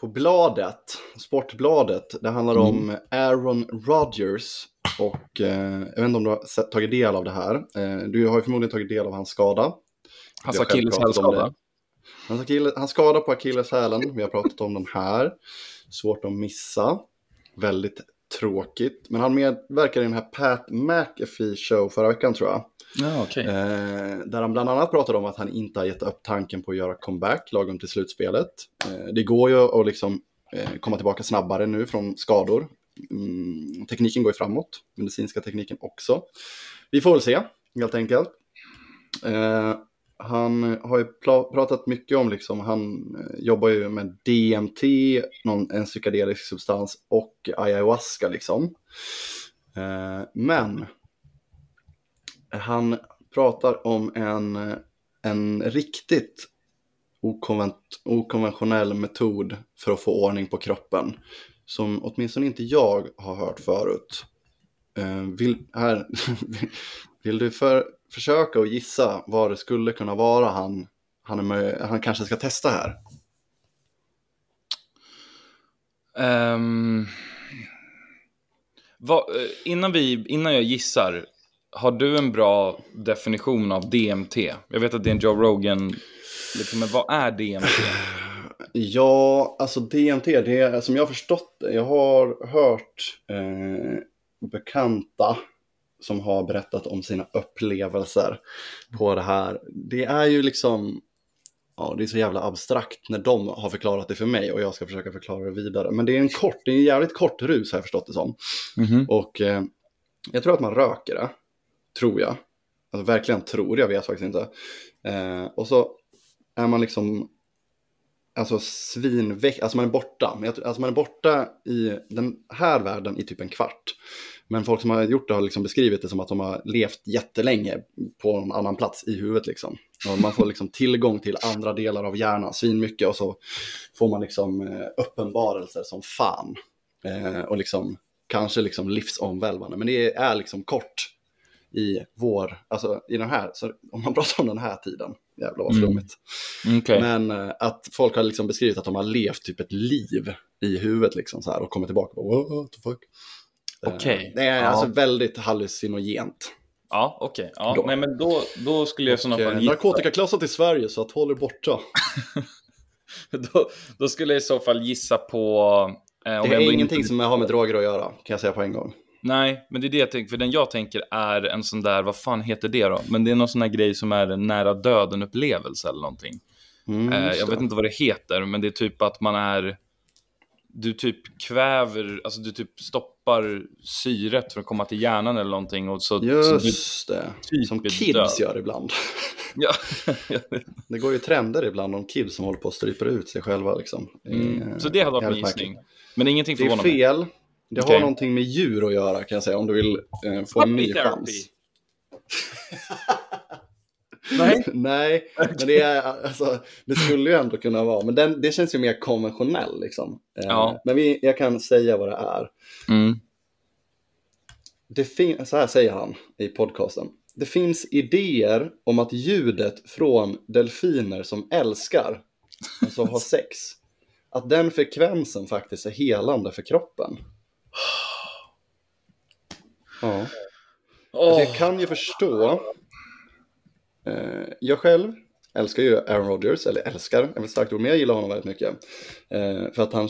på bladet, Sportbladet. Det handlar om Aaron Rodgers. Och eh, jag vet inte om du har sett, tagit del av det här. Eh, du har ju förmodligen tagit del av hans skada. Hans akilleshälsskada. det. Hans, akille, hans skada på akilleshälen, vi har pratat om den här. Svårt att missa. Väldigt tråkigt. Men han medverkar i den här Pat McAfee show förra veckan tror jag. Ja, okej. Eh, där han bland annat pratade om att han inte har gett upp tanken på att göra comeback lagom till slutspelet. Eh, det går ju att liksom, eh, komma tillbaka snabbare nu från skador. Mm, tekniken går ju framåt, medicinska tekniken också. Vi får väl se, helt enkelt. Han eh, har ju pratat mycket om, liksom, han eh, jobbar ju med DMT, någon, en psykedelisk substans och ayahuasca liksom. Eh, men han pratar om en, eh, en riktigt okonvent, okonventionell metod för att få ordning på kroppen. Som åtminstone inte jag har hört förut. Eh, vill, här, vill du för, försöka att gissa vad det skulle kunna vara han, han, är med, han kanske ska testa här? Ehm, vad, eh, innan, vi, innan jag gissar, har du en bra definition av DMT? Jag vet att det är en Joe Rogan, liksom, men vad är DMT? Ja, alltså DMT, det är som jag har förstått. Jag har hört eh, bekanta som har berättat om sina upplevelser på det här. Det är ju liksom, ja det är så jävla abstrakt när de har förklarat det för mig och jag ska försöka förklara det vidare. Men det är en kort, det är en jävligt kort rus har jag förstått det som. Mhm. Och eh, jag tror att man röker det, tror jag. Alltså verkligen tror, jag vet faktiskt inte. Eh, och så är man liksom alltså svinväck, alltså man är borta. Alltså man är borta i den här världen i typ en kvart. Men folk som har gjort det har liksom beskrivit det som att de har levt jättelänge på en annan plats i huvudet liksom. Och man får liksom tillgång till andra delar av hjärnan, svinmycket och så får man liksom eh, uppenbarelser som fan. Eh, och liksom kanske liksom livsomvälvande. Men det är liksom kort i vår, alltså i den här, så om man pratar om den här tiden, jävlar vad Mm. flummigt. Okej. Men eh, att folk har liksom beskrivit att de har levt typ ett liv i huvudet liksom så här och kommer tillbaka och bara, what the fuck. Eh, Okej. Det är Ja. alltså väldigt hallucinogent. Ja, okej. Ja, Då. nej, men då, då skulle jag i sådana eh, fall gissa. narkotikaklassat i Sverige så att håll er borta. Då, då skulle jag i så fall gissa på Eh, Det är ingenting inte- som har med droger att göra, kan jag säga på en gång. Nej, men det är det jag tänker, för den jag tänker är en sån där, vad fan heter det då? Men det är någon sån här grej som är en nära döden-upplevelse eller någonting. Mm, Eh, jag vet inte vad det heter, men det är typ att man är... Du typ kväver, alltså du typ stoppar syret för att komma till hjärnan eller någonting. Och så, så Just det, typ som är kids död. gör ibland. ja. Det går ju trender ibland om kids som håller på att strypa ut sig själva. Liksom. Det är, mm. Så det hade varit min gissning. Men ingenting Det är förvånar mig. fel. Det Okej. har någonting med djur att göra kan jag säga, om du vill eh, få en ny Puppy therapy. chans. Nej. Nej, men det, är, alltså, det skulle ju ändå kunna vara. Men den, det känns ju mer konventionell. Liksom. Eh, Ja. Men vi, jag kan säga vad det är. Mm. Det fin- så här säger han i podcasten. Det finns idéer om att ljudet från delfiner som älskar, alltså har sex, att den frekvensen faktiskt är helande för kroppen. Ja. Alltså jag kan ju förstå. Eh, jag själv älskar ju Aaron Rodgers, eller älskar, är väl ett starkt ord, men jag gillar honom väldigt mycket. Eh, för att han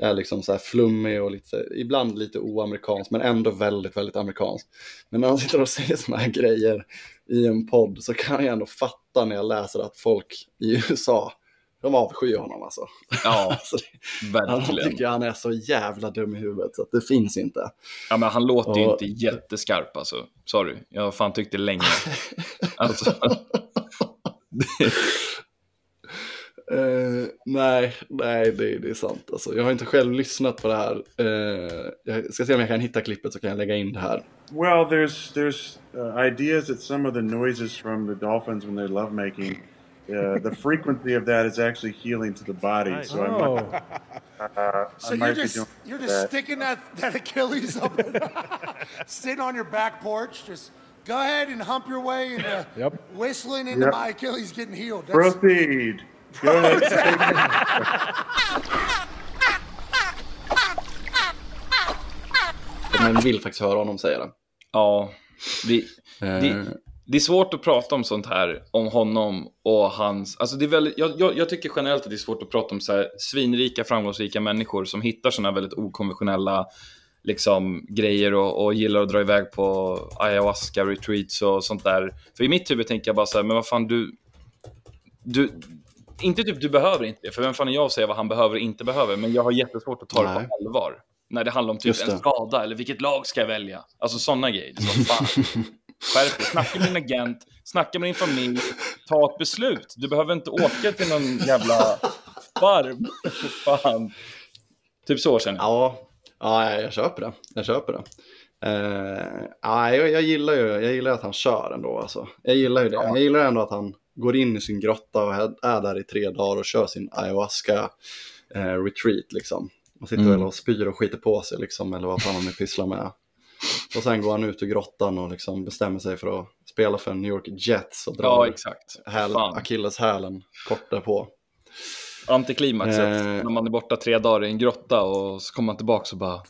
är liksom så här flummig och lite, ibland lite oamerikansk, men ändå väldigt, väldigt amerikansk. Men när han sitter och säger sådana här grejer i en podd så kan jag ändå fatta när jag läser att folk i USA, de avskyr honom alltså. Ja, alltså det, han verkligen. tycker han är så jävla dum i huvudet så att det finns inte. Ja, men han låter ju Och- inte jätteskarp alltså. Sorry, jag har fan tyckt det länge. Alltså, Eh, nej, nej det, det är sant. Alltså, jag har inte själv lyssnat på det här. Eh, jag ska se om jag kan hitta klippet så kan jag lägga in det här. Well, there's there's uh, ideas that some of the noises from the dolphins when they're lovemaking, uh, the frequency of that is actually healing to the body. So I might, Oh, uh, So I you're might just you're just that. sticking that, that Achilles up, sitting on your back porch. Just go ahead and hump your way into Yep. whistling into Yep. my Achilles getting healed. That's, Proceed. Go ahead. Men vill faktiskt höra honom säga det. ja, det, Eh, det, det är svårt att prata om sånt här, om honom och hans... Alltså det är väldigt, jag, jag, jag tycker generellt att det är svårt att prata om så här svinrika, framgångsrika människor som hittar såna väldigt okonventionella liksom, grejer och, och gillar att dra iväg på ayahuasca-retreats och sånt där. För i mitt huvud tänker jag bara så här, men vad fan du... du inte typ du behöver inte det, för vem fan är jag att säga vad han behöver och inte behöver, men jag har jättesvårt att ta det Nej. på allvar. När det handlar om typ det. en skada eller vilket lag ska jag välja? Alltså sådana grejer. Det så, fan. Skärp dig, snacka med din agent, snacka med din familj, ta ett beslut. Du behöver inte åka till någon jävla farm. Fan. Typ så känner jag. Ja, ja, jag köper det. Jag köper det. Eh, ja, jag, jag, gillar ju jag gillar att han kör ändå. Alltså. Jag gillar ju det. Jag gillar ändå att han går in i sin grotta och är är där i tre dagar och kör sin ayahuasca eh, retreat. Liksom. Man sitter Mm. och spyr och skiter på sig liksom, eller vad fan han nu pysslar med. Och sen går han ut ur grottan och liksom bestämmer sig för att spela för New York Jets och Ja, drar exakt. häl, akilleshälen kort därpå. Antiklimaxet, Eh. när man är borta tre dagar i en grotta och så kommer man tillbaka och bara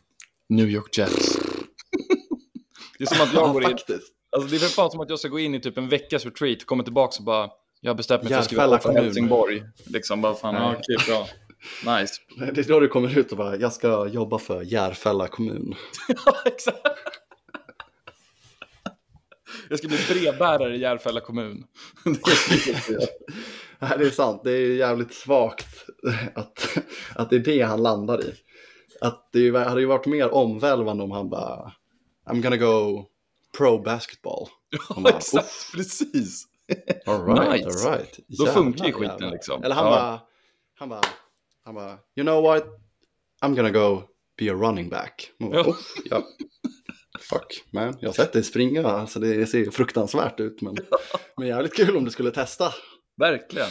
New York Jets. det är som att jag Ja, går in, alltså det är väl fan som att jag ska gå in i typ en veckas retreat, kommer tillbaka och bara jag har bestämt mig för att skriva på för. Helsingborg. Liksom bara fan, ja, okej, bra. Nice. Det är då du kommer ut och bara, jag ska jobba för Järfälla kommun. Ja, exakt. Jag ska bli brevbärare i Järfälla kommun. Det är sant. Det är jävligt svagt att, att det är det han landar i. Att det hade ju varit mer omvälvande om han bara I'm gonna go pro basketball. Han bara, exakt, precis. All right, Nice. all right. Då funkar ju skiten, jävlar. liksom. Eller han Ja. bara, han bara, han bara, you know what? I'm gonna go be a running back. Man bara, Ja. "Oh, ja. Fuck man, jag har sett dig springa, alltså det ser fruktansvärt ut. Men, men jävligt kul om du skulle testa. Verkligen.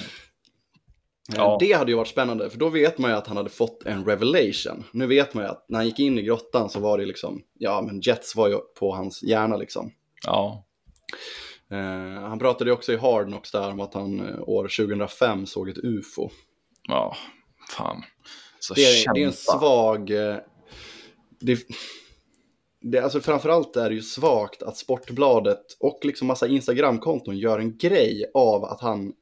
Ja. Ja. Det hade ju varit spännande, för då vet man ju att han hade fått en revelation. Nu vet man ju att när han gick in i grottan så var det liksom, ja men Jets var ju på hans hjärna liksom. Ja. Eh, han pratade ju också i Hard Knocks där om att han eh, år 2005 såg ett UFO. Ja, fan. Så Det är, det är en svag... eh, Det, det, alltså framförallt är det ju svagt att Sportbladet och liksom massa Instagramkonton gör en grej av att han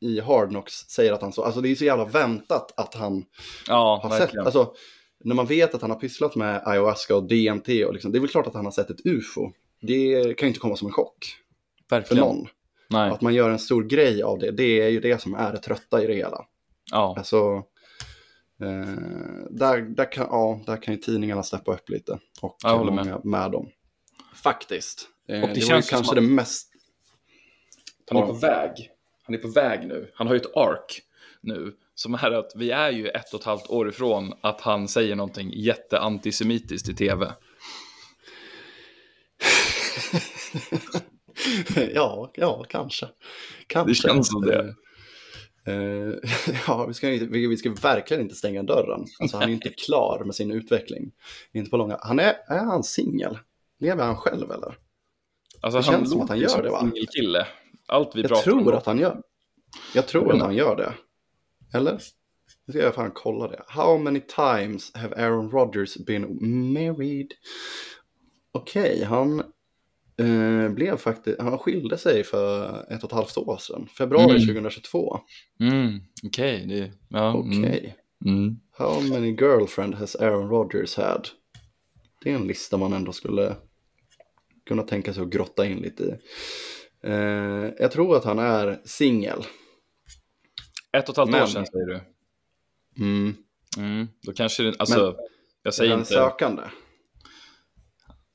i Hard Knocks säger att han så... Alltså det är så jävla väntat att han Ja, har sett... verkligen. Alltså, när man vet att han har pysslat med ayahuasca och DMT och liksom, det är väl klart att han har sett ett ufo. Det kan ju inte komma som en chock för Verkligen. någon. Nej. Att man gör en stor grej av det, det är ju det som är det trötta i det hela. Ja. Alltså, eh, där, där, kan, ja, där kan ju tidningarna steppa upp lite. Och Ja, jag håller med. många med dem. Faktiskt. Eh, Och det det, var ju känns ju kanske som det mest... Han är på väg. Han är på väg nu. Han har ju ett ark nu. Som är att vi är ju ett och ett halvt år ifrån att han säger någonting jätteantisemitiskt i tv. ja, ja, kanske. kanske. Det känns som det. Eh, ja, vi ska, vi, vi ska verkligen inte stänga dörren. Alltså, han är inte klar med sin utveckling. Inte på långa. Han är, är han singel? Lever han själv eller? Alltså, Det känns som att han gör det, va? singelkille. Allt vi Jag pratar om. tror att han gör Jag tror att han gör det. Eller? Nu ska jag fan kolla det. How many times have Aaron Rodgers been married? Okej, han eh, blev faktiskt, han skilde sig för ett och ett halvt år sedan. Februari Mm. 2022. Mm, Okej, det... Ja, mm, mm. How many girlfriend has Aaron Rodgers had? Det är en lista man ändå skulle kunna tänka sig att grotta in lite i. Eh, jag tror att han är singel. Ett och ett halvt Men- år sedan säger du. Mm. Mm, då kanske det... Alltså, Men- jag Är säger han inte... sökande?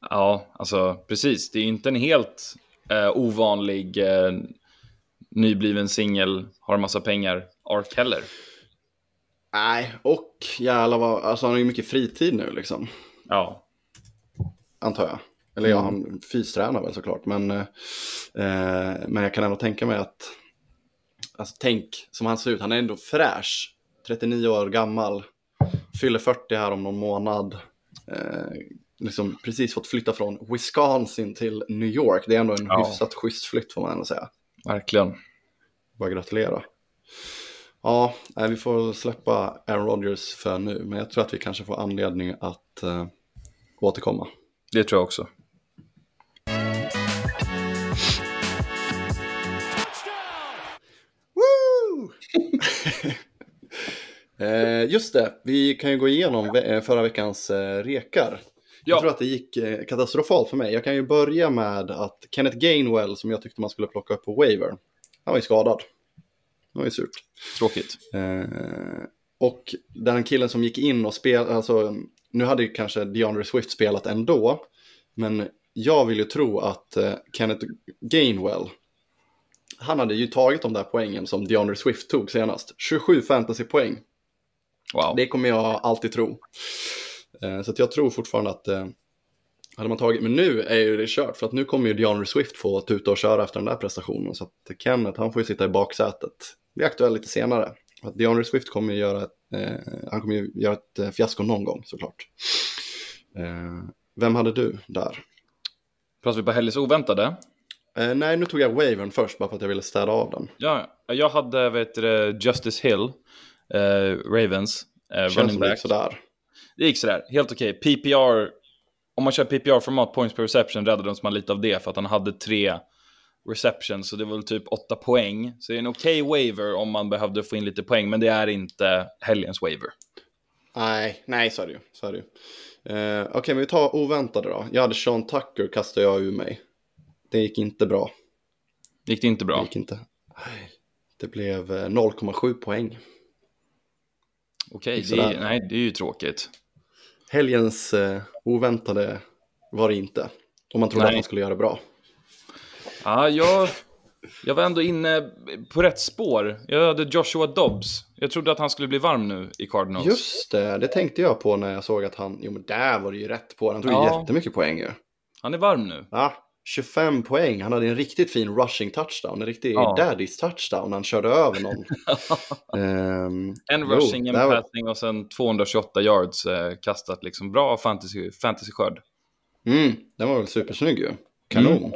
Ja, alltså precis. Det är inte en helt eh, ovanlig eh, nybliven singel, har massa pengar, ark heller. Nej, och jävlar vad, alltså han har ju mycket fritid nu liksom, Ja, antar jag. Eller ja, Mm. han fystränar väl såklart, men, eh, eh, men jag kan ändå tänka mig att, alltså tänk som han ser ut, han är ändå fräsch, 39 år gammal, fyller 40 här om någon månad, eh, liksom precis fått flytta från Wisconsin till New York, det är ändå en Ja. hyfsat schysst flytt får man ändå säga. verkligen. Bara gratulera. Ja, vi får släppa Aaron Rodgers för nu, men jag tror att vi kanske får anledning att eh, återkomma. Det tror jag också. Woo! eh, just det, vi kan ju gå igenom eh, förra veckans rekar. Jag Ja. tror att det gick eh, katastrofalt för mig. Jag kan ju börja med att Kenneth Gainwell, som jag tyckte man skulle plocka upp på waiver, han var ju skadad. Det var ju surt. Tråkigt. Eh, och den killen som gick in och spelade, alltså nu hade ju kanske DeAndre Swift spelat ändå, men jag vill ju tro att eh, Kenneth Gainwell, han hade ju tagit de där poängen som DeAndre Swift tog senast. 27 fantasypoäng, Wow. det kommer jag alltid tro. Eh, så jag tror fortfarande att eh, hade man tagit, men nu är ju det kört för att nu kommer ju DeAndre Swift få tuta och köra efter den där prestationen. Så att Kenneth, han får ju sitta i baksätet. Blir aktuell lite senare. Att DeAndre Swift kommer ju göra eh, han kommer ju göra ett eh, fiasko någon gång såklart. Eh, vem hade du där? Pratar vi på Helles oväntade? Eh, nej, nu tog jag wavern först bara för att jag ville städa av den. Ja, jag hade vet du, det, Justice Hill, Ravens, Känns running det back. gick sådär. Det gick sådär, helt okej. PPR, om man kör PPR-format, points per reception, räddade man lite av det för att han hade tre receptions, så det var väl typ åtta poäng. Så det är en okej waiver om man behövde få in lite poäng, men det är inte helgens waiver. Nej, nej så är det ju. Så är det ju. Eh, Okej, men vi tar oväntade då. Jag hade Sean Tucker, kastade jag ur mig. Det gick inte bra. Gick det inte Det bra? gick inte. Nej, Det blev eh, 0,7 poäng. Okej, det, sådär. är- nej, det är ju tråkigt. Helgens eh, oväntade var det inte. Om man trodde Nej. att man skulle göra bra. Ja, jag, jag var ändå inne på rätt spår. Jag hade Joshua Dobbs. Jag trodde att han skulle bli varm nu i Cardinals. Just det, det tänkte jag på när jag såg att han, jo men där var det ju rätt på. Han tog Ja. jättemycket poäng ju. Han är varm nu. Ja, 25 poäng. Han hade en riktigt fin rushing touchdown. En riktig Ja. daddy's touchdown. Han körde över någon. Ehm, En jo, rushing, en där var- och sen 228 yards eh, kastat. Liksom bra fantasy, fantasy-skörd. Mm, den var väl supersnygg ju. Kanon.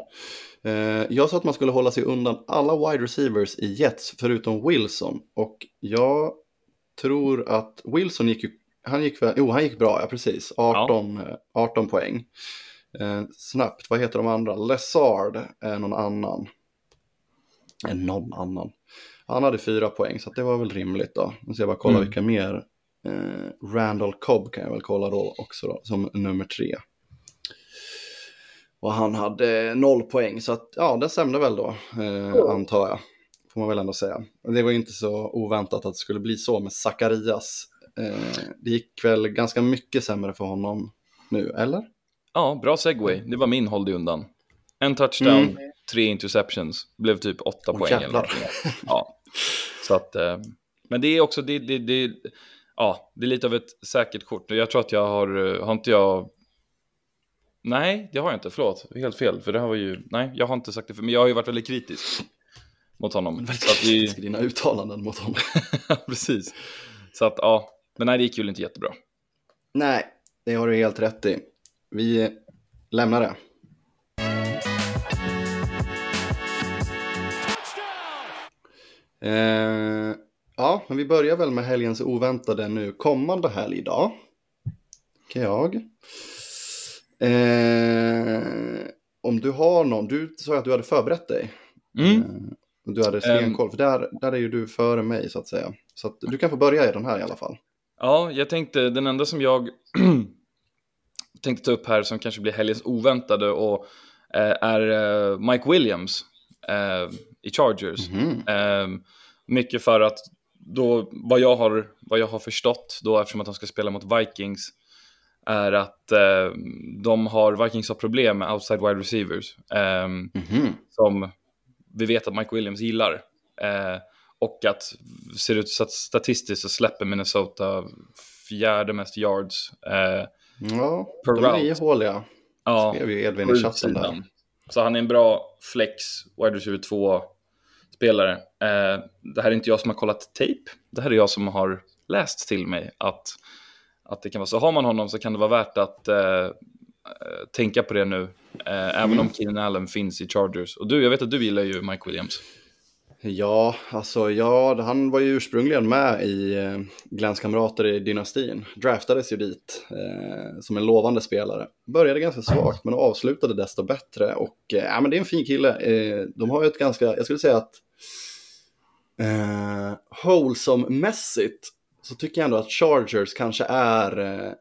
Mm. Eh, jag sa att man skulle hålla sig undan alla wide receivers i Jets förutom Wilson. Och jag tror att Wilson gick ju, han gick jo han gick bra, ja precis. 18, eh, 18 poäng. Eh, snabbt, vad heter de andra? Lessard är någon annan. Eh, någon annan. Han hade fyra poäng, så det var väl rimligt då. Nu ska jag bara kolla Mm. vilka mer Eh, Randall Cobb kan jag väl kolla då också då, som nummer tre. Och han hade noll poäng, så att ja, det stämde väl då, eh, antar jag. Får man väl ändå säga. Det var inte så oväntat att det skulle bli så med Zacharias. Eh, det gick väl ganska mycket sämre för honom nu, eller? Ja, bra segway. Det var min håll dig undan. En touchdown, Mm. tre interceptions. Blev typ åtta Åh, poäng. Eller ja. Så att, eh, men det är också, det, det, det, ja, det är lite av ett säkert kort. Jag tror att jag har, eh, har inte jag... Nej, det har jag inte, förlåt. Helt fel, för det här var ju, nej, jag har inte sagt det för men jag har ju varit väldigt kritisk mot honom. Väldigt vi, kritisk i dina uttalanden mot honom. precis. Så att, ja, men nej, det gick ju inte jättebra. Nej, det har du helt rätt i. Vi lämnar det. Eh, ja, men vi börjar väl med helgens oväntade nu kommande helg då. Kan jag. Eh, om du har någon, du sa att du hade förberett dig. Mm. Eh, du hade stenkoll, för där, där är ju du före mig så att säga. Så att du kan få börja i den här i alla fall. Ja, jag tänkte, den enda som jag tänkte ta upp här som kanske blir helgens oväntade och eh, är eh, Mike Williams eh, i Chargers. Eh, mycket för att då, vad jag har, vad jag har förstått då eftersom att de ska spela mot Vikings är att eh, de har, Vikings har problem med outside wide receivers. Eh, Mhm. som vi vet att Mike Williams gillar. Eh, och att ser ut så att statistiskt så släpper Minnesota fjärde mest yards. Ja, Per de är route. ihåliga. ja, Skrev ju Edvin i chatten där. Så han är en bra flex, wide receiver 2-spelare. Eh, det här är inte jag som har kollat tape. Det här är jag som har läst till mig att, att det kan vara så. Har man honom så kan det vara värt att eh, eh, tänka på det nu. Eh, Även om Keenan Allen finns i Chargers. Och du, jag vet att du gillar ju Mike Williams. Ja, alltså ja, han var ju ursprungligen med i eh, Glens kamrater i dynastin. Draftades ju dit eh, som en lovande spelare. Började ganska svagt men avslutade desto bättre. Och eh, ja, men det är en fin kille. Eh, de har ju ett ganska, jag skulle säga att eh, wholesome-mässigt så tycker jag ändå att Chargers kanske är, eh,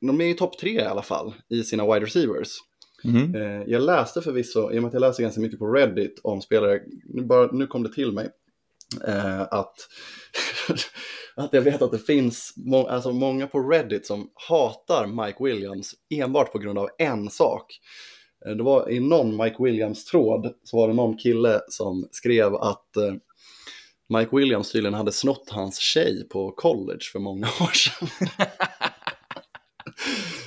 de är i topp tre i alla fall i sina wide receivers. Eh, jag läste förvisso, i och med att jag läser ganska mycket på Reddit om spelare, nu, bara, nu kom det till mig, eh, att, att jag vet att det finns må, alltså många på Reddit som hatar Mike Williams enbart på grund av en sak. Eh, det var i någon Mike Williams-tråd så var det någon kille som skrev att eh, Mike Williams tydligen hade snott hans tjej på college för många år sedan.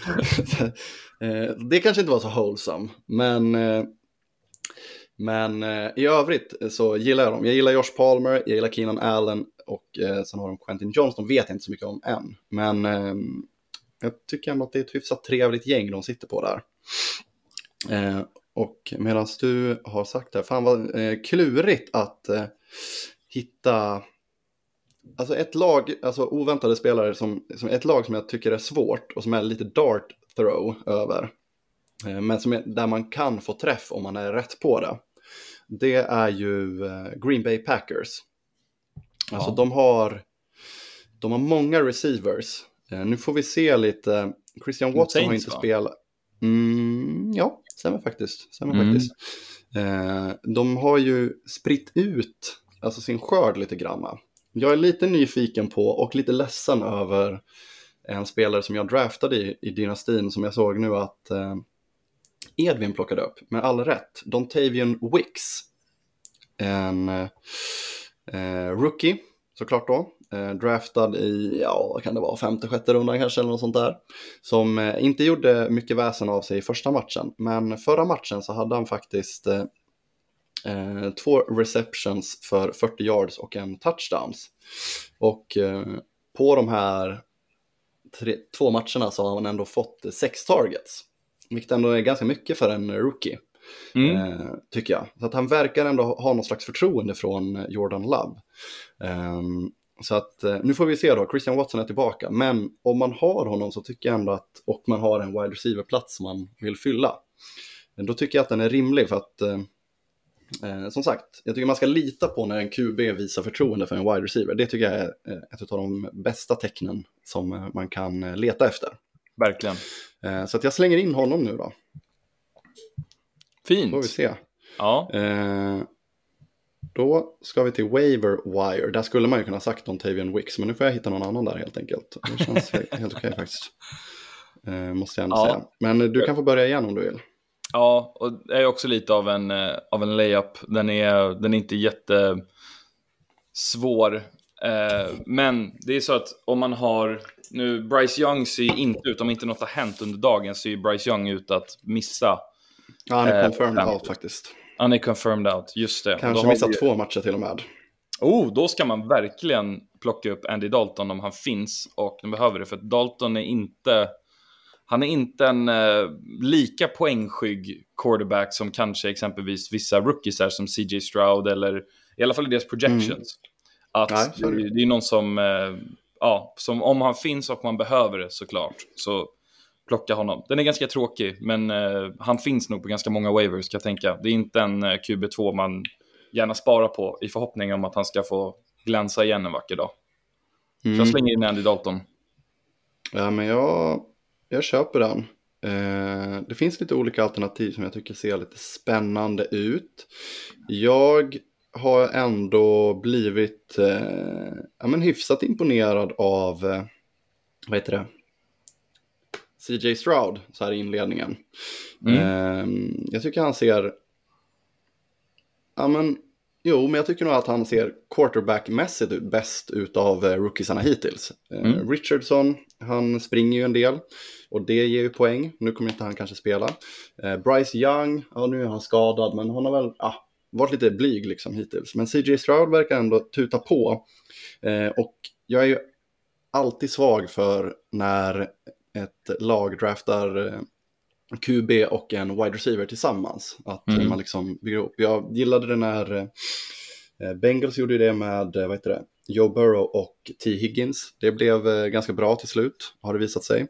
Eh, det kanske inte var så wholesome, men, eh, men eh, i övrigt så gillar jag dem. Jag gillar Josh Palmer, jag gillar Keenan Allen och eh, sen har de Quentin Johnston, vet jag inte så mycket om än. Men eh, jag tycker ändå att det är ett hyfsat trevligt gäng de sitter på där. Eh, och medan du har sagt det, fan vad eh, klurigt att hitta Alltså ett lag, alltså oväntade spelare som, som ett lag som jag tycker är svårt och som är lite dart throw över. Eh, Men som är, där man kan få träff om man är rätt på det. Det är ju eh, Green Bay Packers. Alltså Ja. de har, de har många receivers. Eh, Nu får vi se lite, Christian Watson har Saints, inte va? spelat. Mm, ja, stämmer faktiskt. Stämmer Mm. faktiskt. De har ju spritt ut alltså sin skörd lite granna. Jag är lite nyfiken på och lite ledsen över en spelare som jag draftade i, i dynastin som jag såg nu att eh, Edvin plockade upp med all rätt. Dontavian Wicks. En eh, rookie såklart då. Eh, draftad i, ja vad kan det vara, femte, sjätte rundan kanske eller något sånt där. Som eh, inte gjorde mycket väsen av sig i första matchen. Men förra matchen så hade han faktiskt eh, eh, eh, två receptions för 40 yards och en touchdowns. Och eh, på de här tre, två matcherna så har han ändå fått eh, sex targets. Vilket ändå är ganska mycket för en rookie, Mm. eh, tycker jag. Så att han verkar ändå ha någon slags förtroende från eh, Jordan Love. Ehm, så att eh, nu får vi se då, Christian Watson är tillbaka. Men om man har honom så tycker jag ändå att, och man har en wide receiver-plats som man vill fylla. Då tycker jag att den är rimlig för att eh, som sagt, jag tycker man ska lita på när en QB visar förtroende för en wide receiver. Det tycker jag är eh, ett av de bästa tecknen som eh, man kan eh, leta efter. Verkligen. Eh, så att jag slänger in honom nu då, Fint. får vi se. Ja, Eh, då ska vi till Waiver Wire. Där skulle man ju kunna ha sagt om Tavian Wicks, men nu får jag hitta någon annan där helt enkelt. Det känns he- helt okej faktiskt. Eh, måste jag ändå Ja. säga. Men du kan få börja igen om du vill. Ja och det är också lite av en, eh, av en layup. Den är, den är inte jättesvår. Eh, men det är så att om man har, nu Bryce Young ser ju inte ut, om inte något har hänt under dagen, ser ju Bryce Young ut att missa. Ja, han är Eh, confirmed out faktiskt. Han är confirmed out, just det. Kanske har missat vi- två matcher till och med. Oh, då ska man verkligen plocka upp Andy Dalton om han finns och de behöver det. För Dalton är inte, han är inte en eh, lika poängskygg quarterback som kanske exempelvis vissa rookies är som CJ Stroud eller i alla fall i deras projections. Att Nej, så det. det, är någon som, eh, ja, som om han finns och man behöver det såklart, så plocka honom. Den är ganska tråkig, men eh, han finns nog på ganska många waivers kan jag tänka. Det är inte en eh, QB2 man gärna sparar på i förhoppning om att han ska få glänsa igen en vacker dag. Så Mm. jag slänger in Andy Dalton. Ja, men jag, jag köper den. Eh, det finns lite olika alternativ som jag tycker ser lite spännande ut. Jag har ändå blivit eh, ja, men hyfsat imponerad av, eh, vad heter det, CJ Stroud så här i inledningen. Mm. Eh, jag tycker han ser, ja men, jo, men jag tycker nog att han ser quarterback-mässigt bäst utav rookiesarna hittills. Mm. Richardson, han springer ju en del och det ger ju poäng. Nu kommer inte han kanske spela. Eh, Bryce Young, ja nu är han skadad, men han har väl ja, varit lite blyg liksom hittills. Men CJ Stroud verkar ändå tuta på. Eh, och jag är ju alltid svag för när ett lag draftar eh, QB och en wide receiver tillsammans. Att Mm. man liksom bygger ihop. Jag gillade det när eh, Bengals gjorde det med, eh, vad heter det, Joe Burrow och T. Higgins. Det blev eh, ganska bra till slut, har det visat sig.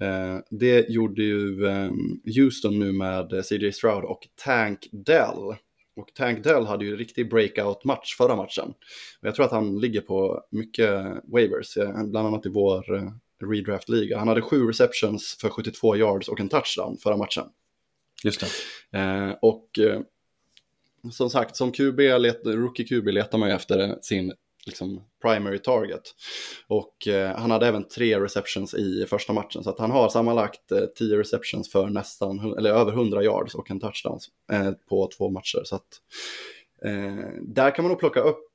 Eh, det gjorde ju eh, Houston nu med CJ Stroud och Tank Dell. Och Tank Dell hade ju en riktig breakout-match förra matchen. Och jag tror att han ligger på mycket waivers, bland annat i vår redraft-liga. Han hade sju receptions för 72 yards och en touchdown förra matchen. Just det. Och som sagt, som QB, rookie QB letar man ju efter sin liksom, primary target. Och eh, han hade även tre receptions i första matchen, så att han har sammanlagt eh, tio receptions för nästan, eller över 100 yards och en touchdown eh, på två matcher. Så att eh, där kan man nog plocka upp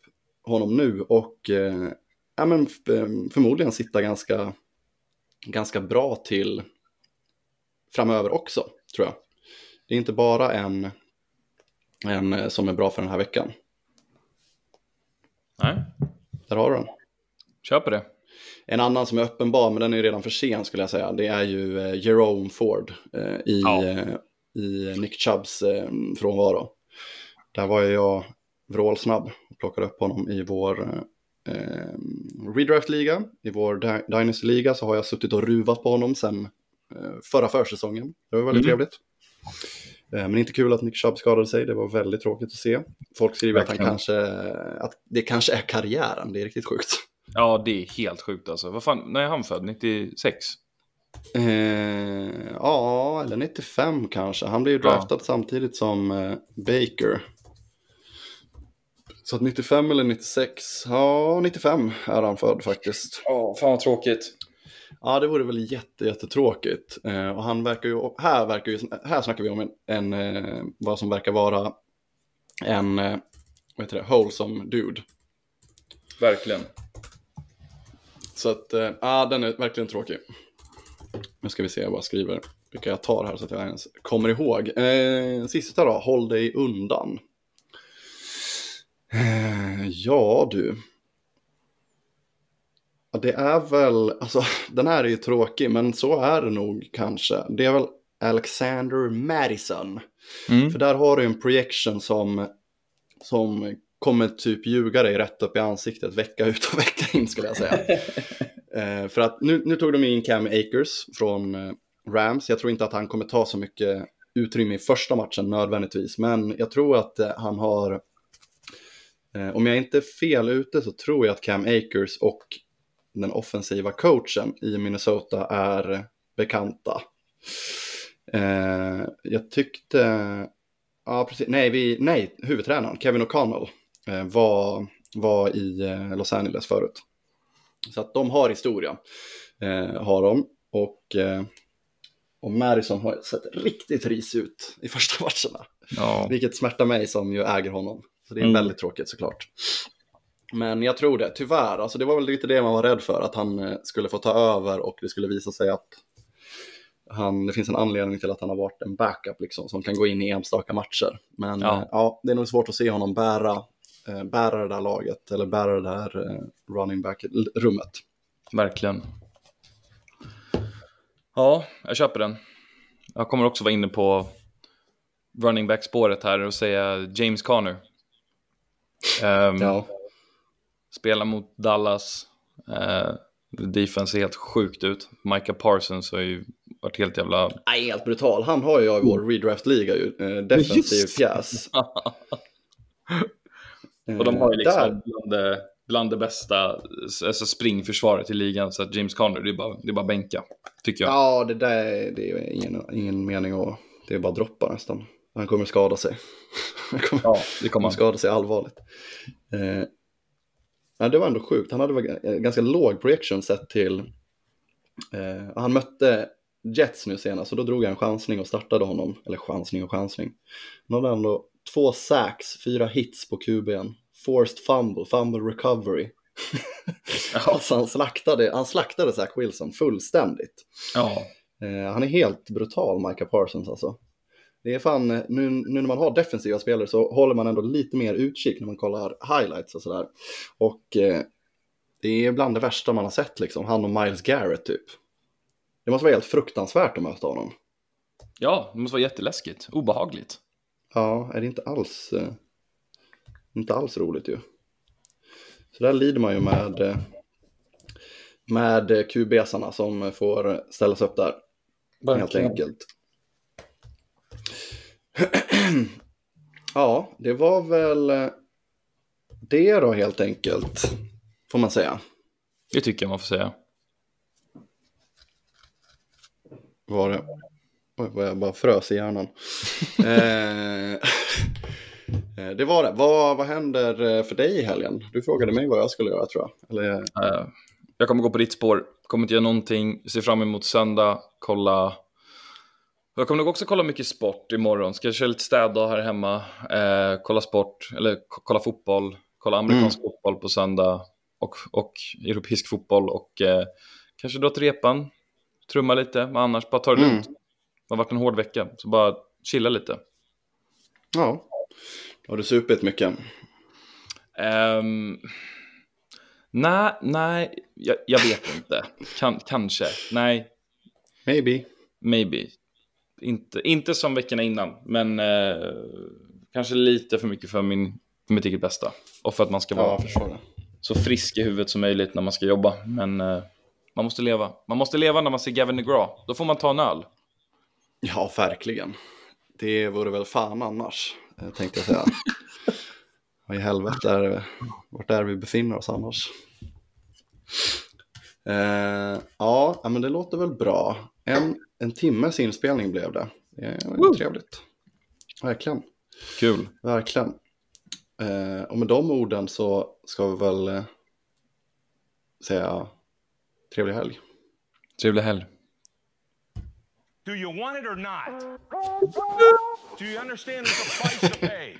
honom nu och eh, ja, men, eh, förmodligen sitta ganska, ganska bra till framöver också, tror jag. Det är inte bara en, en eh, som är bra för den här veckan. Nej, där har du den. köper det. En annan som är uppenbar, men den är ju redan för sen skulle jag säga, det är ju eh, Jerome Ford eh, i, Ja. eh, i Nick Chubbs frånvaro. Där var jag vrålsnabb och plockade upp honom i vår eh, redraft-liga. I vår Dy- Dynasty-liga så har jag suttit och ruvat på honom sedan eh, förra försäsongen. Det var väldigt Mm. trevligt. Eh, Men inte kul att Nick Chubb skadade sig, det var väldigt tråkigt att se. Folk skriver att, han kanske, att det kanske är karriären, det är riktigt sjukt. Ja, det är helt sjukt alltså. Vad fan, när är han född? 96? Eh, ja, eller 95 kanske. Han blev ju Ja. draftad samtidigt som eh, Baker. Så att 95 eller 96, ja 95 är han född faktiskt. Ja, fan vad tråkigt. Ja, det vore väl jätte, jättetråkigt. Eh, och han verkar ju, här, verkar ju, här snackar vi om en, en eh, vad som verkar vara en, eh, vad heter det, wholesome dude. Verkligen. Så att, eh, ja, den är verkligen tråkig. Nu ska vi se, jag bara skriver vilka jag tar här så att jag ens kommer ihåg. Eh, sista då, håll dig undan. Ja du. Ja, det är väl, alltså den här är ju tråkig, men så är det nog kanske. Det är väl Alexander Madison. Mm. För där har du en projection som, som kommer typ ljuga dig rätt upp i ansiktet vecka ut och vecka in skulle jag säga. eh, för att nu, nu tog de in Cam Akers från eh, Rams. Jag tror inte att han kommer ta så mycket utrymme i första matchen nödvändigtvis, men jag tror att eh, han har, eh, om jag inte är fel ute så tror jag att Cam Akers och den offensiva coachen i Minnesota är bekanta. Eh, jag tyckte, ja precis, nej, vi, nej huvudtränaren Kevin O'Connell eh, var, var i eh, Los Angeles förut. Så att de har historia, eh, har de. Och, eh, och Madison har sett riktigt ris ut i första matcherna. Ja. Vilket smärtar mig som ju äger honom. Så det är Mm. väldigt tråkigt såklart. Men jag tror det, tyvärr. Alltså det var väl lite det man var rädd för, att han eh, skulle få ta över och det skulle visa sig att han, det finns en anledning till att han har varit en backup liksom, som kan gå in i enstaka matcher. Men Ja. ja. ja, det är nog svårt att se honom bära, eh, bära det där laget eller bära det där eh, running back-rummet. Verkligen. Ja, jag köper den. Jag kommer också vara inne på running back-spåret här och säga James Conner. Ehm, Ja. Spelar mot Dallas. Uh, defense ser helt sjukt ut. Micah Parsons har ju varit helt jävla... Nej, helt brutal. Han har ju i vår redraft-liga ju, eh, defensiv Just. pjäs. och de har ju Eh, liksom där- bland det, bland det bästa alltså springförsvaret i ligan. Så att James Conner, det är bara, det är bara bänka. Tycker jag. Ja, det där är- det är ingen, ingen mening att... Det är bara droppa nästan. Han kommer skada sig. Han kommer, Ja, det kommer kommer han. skada sig allvarligt. Eh, ja, det var ändå sjukt. Han hade en ganska låg projection sett till... Eh, han mötte Jets nu senast och då drog jag en chansning och startade honom. Eller chansning och chansning. Han hade ändå två sacks, fyra hits på QB'n. Forced fumble, fumble recovery. alltså han slaktade, han slaktade Zach Wilson fullständigt. Ja, Eh, han är helt brutal, Micah Parsons alltså. Det är fan, eh, nu, nu när man har defensiva spelare så håller man ändå lite mer utkik när man kollar highlights och sådär. Och eh, det är bland det värsta man har sett liksom, han och Miles Garrett typ. Det måste vara helt fruktansvärt att möta honom. ja, det måste vara jätteläskigt. Obehagligt. Ja, är det inte alls, eh, inte alls roligt ju. Så där lider man ju med, eh, med eh, QB-sarna som får ställas upp där. Helt enkelt. ja, det var väl eh, det då helt enkelt. Får man säga. Det tycker jag man får säga. Var det. Oj, vad jag bara frös i hjärnan. eh, eh, det var det. Vad, vad händer eh, för dig i helgen? Du frågade mig vad jag skulle göra tror jag. Eller, jag kommer gå på ditt spår, kommer inte göra någonting, ser fram emot söndag, kolla. Jag kommer nog också kolla mycket sport imorgon, ska köra lite städdag här hemma, eh, kolla sport, eller ko- kolla fotboll, kolla amerikansk fotboll på söndag och, och europeisk fotboll och eh, kanske dra till repan, trumma lite, men annars bara ta det Mm. lugnt. Det har varit en hård vecka, så bara chilla lite. ja. Har du supit mycket? Um, nej, nej, jag, jag vet inte. Kan, kanske, nej, Maybe. maybe. Inte, inte som veckorna innan, men eh, kanske lite för mycket för, min, för mitt eget bästa. Och för att man ska vara så frisk i huvudet som möjligt när man ska jobba. Men eh, man måste leva. Man måste leva när man ser Gavin DeGraw. Då får man ta en öl. Ja, verkligen. Det vore väl fan annars, eh, tänkte jag säga. Vad i helvete är det, vart är vi befinner oss annars? Eh, ja, men det låter väl bra. En, en timmes inspelning blev det. Det var ju trevligt. Verkligen, Kul. verkligen. Eh, och med de orden så ska vi väl eh, säga trevlig helg. Trevlig helg. Do you want it or not? Do you understand there's a price to pay?